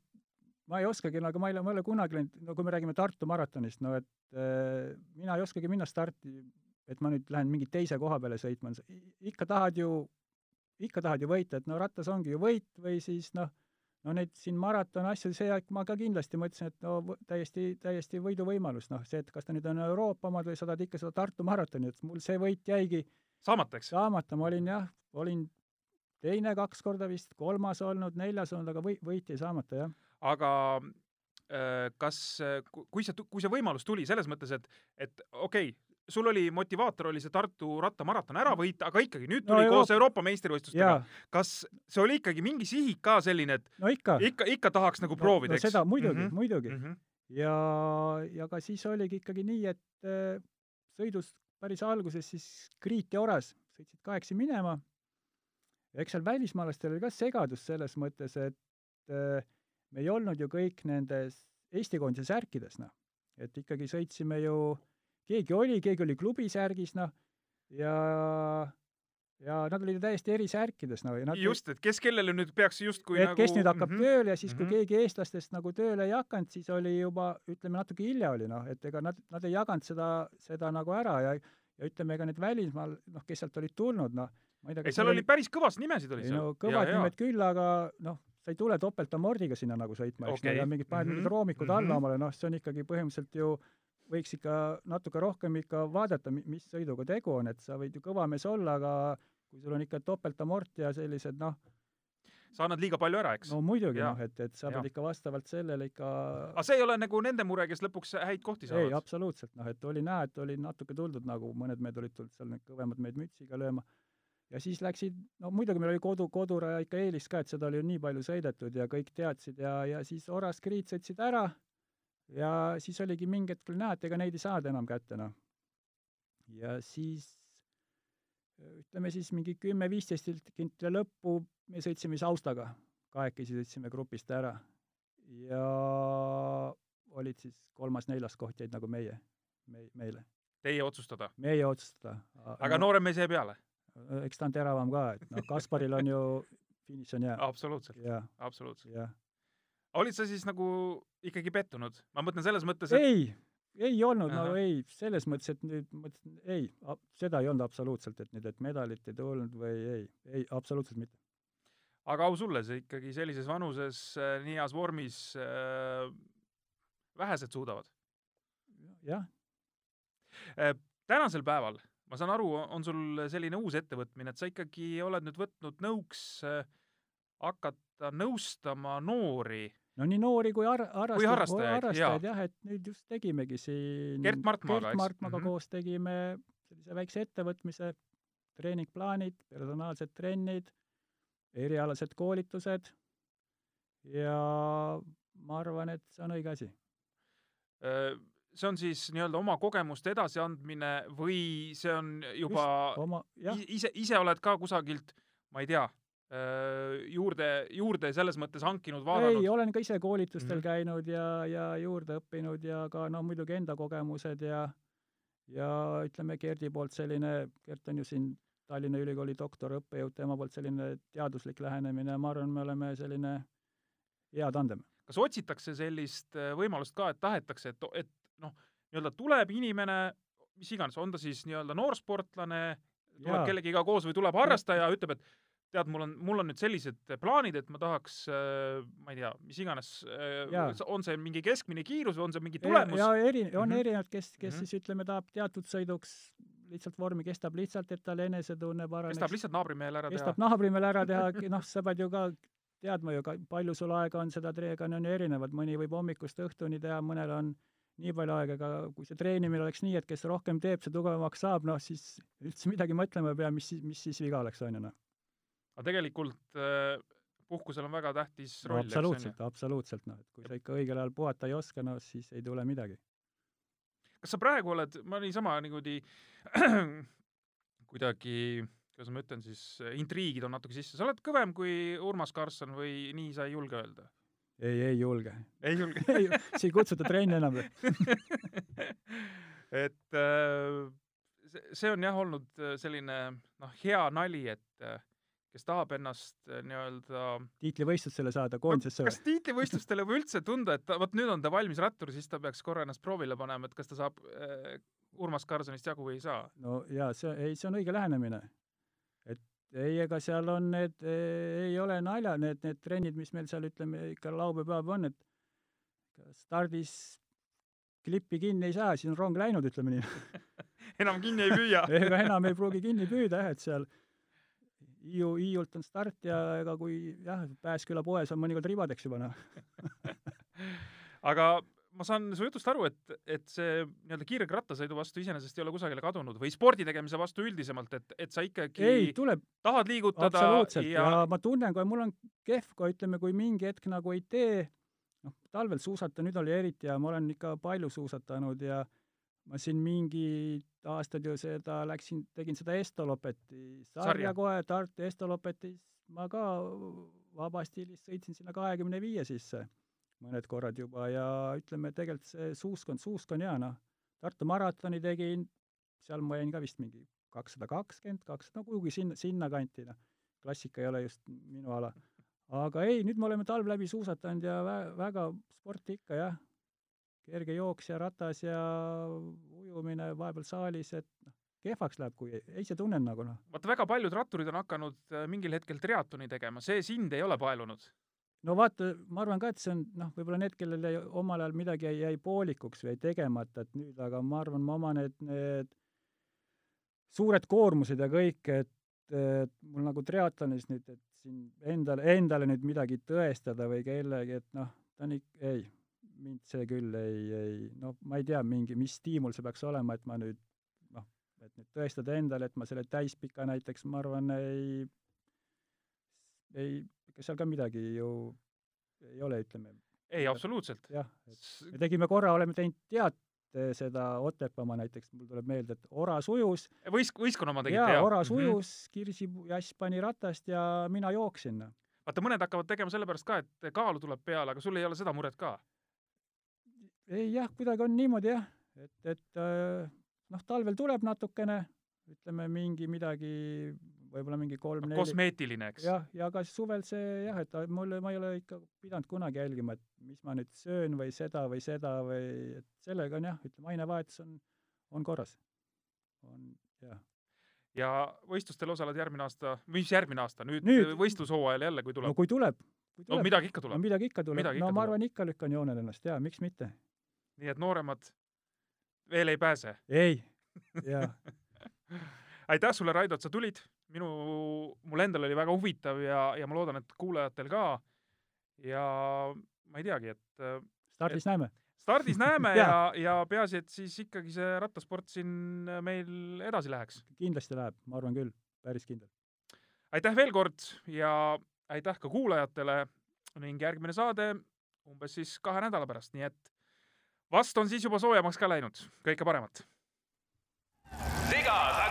Speaker 2: ma ei oskagi nagu, ma ei ole, ma ei ole kunagi läinud, no kui me räägime Tartu maratonist, no et äh, mina ei oskagi minna starti, et ma nüüd lähen mingi teise koha peale sõitma, ikka tahad ju, ikka tahad ju võita, et no rattas ongi ju võit või siis noh, no neid siin maraton asju, see aeg ma ka kindlasti mõtlesin, et no täiesti, täiesti võiduvõimalus, noh, see, et kas ta nüüd on Euroopa omad või sa tahad ikka seda Tartu maratoni, et mul see võit jäigi
Speaker 1: saamata, eks?
Speaker 2: saamata, ma olin jah, olin teine kaks korda vist, kolmas olnud, neljas olnud, aga või-, võit jäi saamata, jah.
Speaker 1: aga äh, kas, kui see, kui see võimalus tuli selles mõttes, et, et okei okay,, sul oli motivaator, oli see Tartu rattamaraton ära võita, aga ikkagi nüüd tuli no, koos Euroopa, Euroopa meistrivõistlustega. kas see oli ikkagi mingi sihik ka selline, et
Speaker 2: no ikka,
Speaker 1: ikka, ikka tahaks nagu proovida
Speaker 2: no,, eks? seda muidugi mm, -hmm. muidugi mm. -hmm. ja, ja ka siis oligi ikkagi nii, et äh, sõidus päris alguses siis Kriit ja Oras sõitsid kahekesi minema. eks seal välismaalastel oli ka segadus selles mõttes, et äh, me ei olnud ju kõik nendes Eesti koondise särkides, noh. et ikkagi sõitsime ju keegi oli, keegi oli klubisärgis, noh, ja ja nad olid ju täiesti eri särkides, no ja nad
Speaker 1: just, et kes kellele nüüd peaks justkui
Speaker 2: et nagu kes nüüd hakkab mm -hmm. tööle ja siis, kui mm -hmm. keegi eestlastest nagu tööle ei hakanud, siis oli juba, ütleme, natuke hilja oli, noh, et ega nad, nad ei jaganud seda, seda nagu ära ja ja ütleme, ega need välismaal, noh, kes sealt olid tulnud, noh,
Speaker 1: ma ei tea, ei, seal oli päris kõvast nimesid oli seal.
Speaker 2: no kõvad ja, nimed ja. küll, aga noh, sa ei tule topeltamordiga sinna nagu sõitma, eks okay., ja mingid paned mm -hmm. mingid roomikud mm -hmm. alla omale, noh, see on ikkagi põhimõtteliselt ju võiks ikka natuke rohkem ikka vaadata, mis sõiduga tegu on, et sa võid ju kõva mees olla, aga kui sul on ikka topeltamort ja sellised noh,
Speaker 1: sa annad liiga palju ära, eks?
Speaker 2: no muidugi noh, et, et sa ja. pead ikka vastavalt sellele ikka
Speaker 1: aga see ei ole nagu nende mure, kes lõpuks häid kohti saavad?
Speaker 2: ei, absoluutselt, noh, et oli näha, et oli natuke tuldud nagu, mõned mehed olid tulnud seal need kõvemad mehed mütsiga lööma, ja siis läksid, no muidugi meil oli kodu, koduraja ikka eelis ka, et seda oli ju nii palju sõidetud ja kõik teadsid ja, ja siis Oras Kriit sõitsid ära ja siis oligi mingi hetk et ega neid ei saada enam kätte, noh. ja siis ütleme siis mingi kümme-viisteist kinti lõppu me sõitsime siis Austaga, kahekesi sõitsime grupist ära ja olid siis kolmas-neljas koht jäid nagu meie, me, meile.
Speaker 1: Teie otsustada?
Speaker 2: meie otsustada.
Speaker 1: aga no, noorem mees jäi peale?
Speaker 2: eks ta on teravam ka, et noh, Kasparil on ju finiš on hea.
Speaker 1: absoluutselt, absoluutselt. Olid sa siis nagu ikkagi pettunud? ma mõtlen selles mõttes,
Speaker 2: et ei, ei olnud, no ei, selles mõttes, et nüüd mõtlesin, ei, seda ei olnud absoluutselt, et nüüd, et medalit ei tulnud või ei, ei, absoluutselt mitte.
Speaker 1: aga au sulle, see ikkagi sellises vanuses äh, nii heas vormis äh, vähesed suudavad.
Speaker 2: jah
Speaker 1: äh,. tänasel päeval, ma saan aru, on sul selline uus ettevõtmine, et sa ikkagi oled nüüd võtnud nõuks äh, hakata nõustama noori
Speaker 2: no nii noori kui har-, harrastajaid, harrastajaid, harrastajaid jah, et nüüd just tegimegi siin
Speaker 1: Gert Martmaaga,
Speaker 2: Gert Martmaaga mm -hmm. koos tegime sellise väikse ettevõtmise, treeningplaanid, personaalsed trennid, erialased koolitused ja ma arvan, et see on õige asi.
Speaker 1: see on siis nii-öelda oma kogemuste edasiandmine või see on juba oma, ise, ise oled ka kusagilt, ma ei tea, juurde, juurde selles mõttes hankinud, vaadanud?
Speaker 2: ei, olen ka ise koolitustel mm käinud ja, ja juurde õppinud ja ka noh, muidugi enda kogemused ja ja ütleme, Gerdi poolt selline, Gert on ju siin Tallinna Ülikooli doktoriõppejõud, tema poolt selline teaduslik lähenemine, ma arvan, me oleme selline hea tandem.
Speaker 1: kas otsitakse sellist äh, võimalust ka, et tahetakse, et, et noh, nii-öelda tuleb inimene, mis iganes, on ta siis nii-öelda noorsportlane, tuleb Jaa. kellegiga koos või tuleb harrastaja, ütleb, et tead, mul on, mul on nüüd sellised plaanid, et ma tahaks äh,, ma ei tea, mis iganes äh,, on see mingi keskmine kiirus või on see mingi tulemus?
Speaker 2: ja eri, on mm -hmm. erinevad, kes, kes mm -hmm. siis ütleme, tahab teatud sõiduks lihtsalt vormi, kestab lihtsalt, et tal enesetunne paraneks.
Speaker 1: kestab lihtsalt naabrimehel ära
Speaker 2: teha? kestab naabrimehel ära teha, noh, sa pead ju ka teadma ju ka, palju sul aega on seda treega, on ju erinevad, mõni võib hommikust õhtuni teha, mõnel on nii palju aega, aga kui see treenimine oleks nii, et kes rohkem teeb, see tugevamaks saab, noh siis üldse midagi mõtlema ei pea, mis siis, mis siis viga oleks, on ju noh
Speaker 1: aga tegelikult äh, puhkusel on väga tähtis roll
Speaker 2: no,. absoluutselt, absoluutselt, noh, et kui sa ikka õigel ajal puhata ei oska, no siis ei tule midagi.
Speaker 1: kas sa praegu oled, ma niisama niimoodi kuidagi, kuidas ma ütlen siis, intriigid on natuke sisse, sa oled kõvem kui Urmas Karlsson või nii sa ei julge öelda?
Speaker 2: ei, ei julge.
Speaker 1: ei julge
Speaker 2: siis ei kutsuta trenni enam
Speaker 1: et äh, see on jah olnud selline noh, hea nali, et kes tahab ennast äh, nii-öelda
Speaker 2: tiitlivõistlustele saada koondisesse
Speaker 1: kas tiitlivõistlustele või üldse tunda, et vot nüüd on ta valmis rattur, siis ta peaks korra ennast proovile panema, et kas ta saab äh, Urmas Karsonist jagu või ei saa?
Speaker 2: no jaa, see, ei, see on õige lähenemine. et ei, ega seal on need, ei ole nalja, need, need trennid, mis meil seal, ütleme, ikka laupäev-päev on, et stardis klippi kinni ei saa, siis on rong läinud, ütleme nii
Speaker 1: enam kinni ei püüa
Speaker 2: ega enam ei pruugi kinni püüda jah, et seal Hiiu, Hiiult on start ja ega kui jah, Pääsküla poes on mõnikord ribadeks juba noh.
Speaker 1: Aga ma saan su jutust aru, et, et see nii-öelda kiirega rattasõidu vastu iseenesest ei ole kusagile kadunud või spordi tegemise vastu üldisemalt, et, et sa ikkagi
Speaker 2: ei, tuleb
Speaker 1: tahad liigutada
Speaker 2: absoluutselt ja... ja ma tunnen, kui mul on kehv, kui ütleme, kui mingi hetk nagu ei tee, noh, talvel suusata, nüüd oli eriti ja ma olen ikka palju suusatanud ja ma siin mingid aastad ju seda läksin, tegin seda Estolopeti sarja kohe, Tartu Estolopetis ma ka vabastiilis sõitsin sinna kahekümne viie sisse mõned korrad juba ja ütleme, tegelikult see suusk on, suusk on hea, noh. Tartu maratoni tegin, seal ma jäin ka vist mingi kakssada kakskümmend, kakssada, no kuhugi sinna, sinnakanti, noh. klassika ei ole just minu ala. aga ei, nüüd me oleme talv läbi suusatanud ja vä-, väga sporti ikka, jah kerge jooks ja ratas ja ujumine vahepeal saalis, et noh, kehvaks läheb, kui ise tunnen nagu noh.
Speaker 1: vaata, väga paljud ratturid on hakanud äh, mingil hetkel triatloni tegema, see sind ei ole paelunud?
Speaker 2: no vaata, ma arvan ka, et see on noh, võib-olla need, kellel jäi omal ajal midagi jäi, jäi poolikuks või jäi tegemata, et nüüd, aga ma arvan, ma oma need, need suured koormused ja kõik, et, et mul nagu triatlonis nüüd, et siin endale, endale nüüd midagi tõestada või kellegi, et noh, ta on ikka, ei mind see küll ei, ei noh, ma ei tea, mingi, mis stiimul see peaks olema, et ma nüüd noh, et nüüd tõestada endale, et ma selle täispika näiteks, ma arvan, ei, ei, ega seal ka midagi ju ei ole, ütleme.
Speaker 1: ei, absoluutselt.
Speaker 2: jah, et me tegime korra, oleme teinud teate seda Otepää näiteks, mul tuleb meelde, et oras ujus.
Speaker 1: võist-, võistkonna oma tegite,
Speaker 2: jah? oras mm -hmm. ujus, Kirsi Jass pani ratast ja mina jooksin.
Speaker 1: Vaata, mõned hakkavad tegema sellepärast ka, et kaalu tuleb peale, aga sul ei ole seda muret ka?
Speaker 2: Ei jah, kuidagi on niimoodi jah, et, et äh, noh, talvel tuleb natukene, ütleme mingi midagi, võib-olla mingi kolm-neli
Speaker 1: kosmeetiline, eks?
Speaker 2: jah, ja ka suvel see jah, et mul, ma ei ole ikka pidanud kunagi jälgima, et mis ma nüüd söön või seda või seda või et sellega on jah, ütleme ainevahetus on, on korras. on jah
Speaker 1: ja võistlustel osaled järgmine aasta, mis järgmine aasta, nüüd, nüüd võistlushooajal jälle, kui tuleb?
Speaker 2: no kui tuleb.
Speaker 1: no midagi ikka tuleb.
Speaker 2: no midagi ikka tuleb, no ma arvan, ikka lükkan joonele ennast jaa, miks mitte
Speaker 1: nii et nooremad veel ei pääse?
Speaker 2: ei, jaa
Speaker 1: aitäh sulle, Raido, et sa tulid, minu, mul endal oli väga huvitav ja, ja ma loodan, et kuulajatel ka. ja ma ei teagi, et
Speaker 2: äh, stardis et, näeme.
Speaker 1: stardis näeme ja, ja, ja peaasi, et siis ikkagi see rattasport siin meil edasi läheks.
Speaker 2: kindlasti läheb, ma arvan küll, päris kindel.
Speaker 1: aitäh veel kord ja aitäh ka kuulajatele ning järgmine saade umbes siis kahe nädala pärast, nii et vast on siis juba soojemaks ka läinud, kõike paremat. siga taga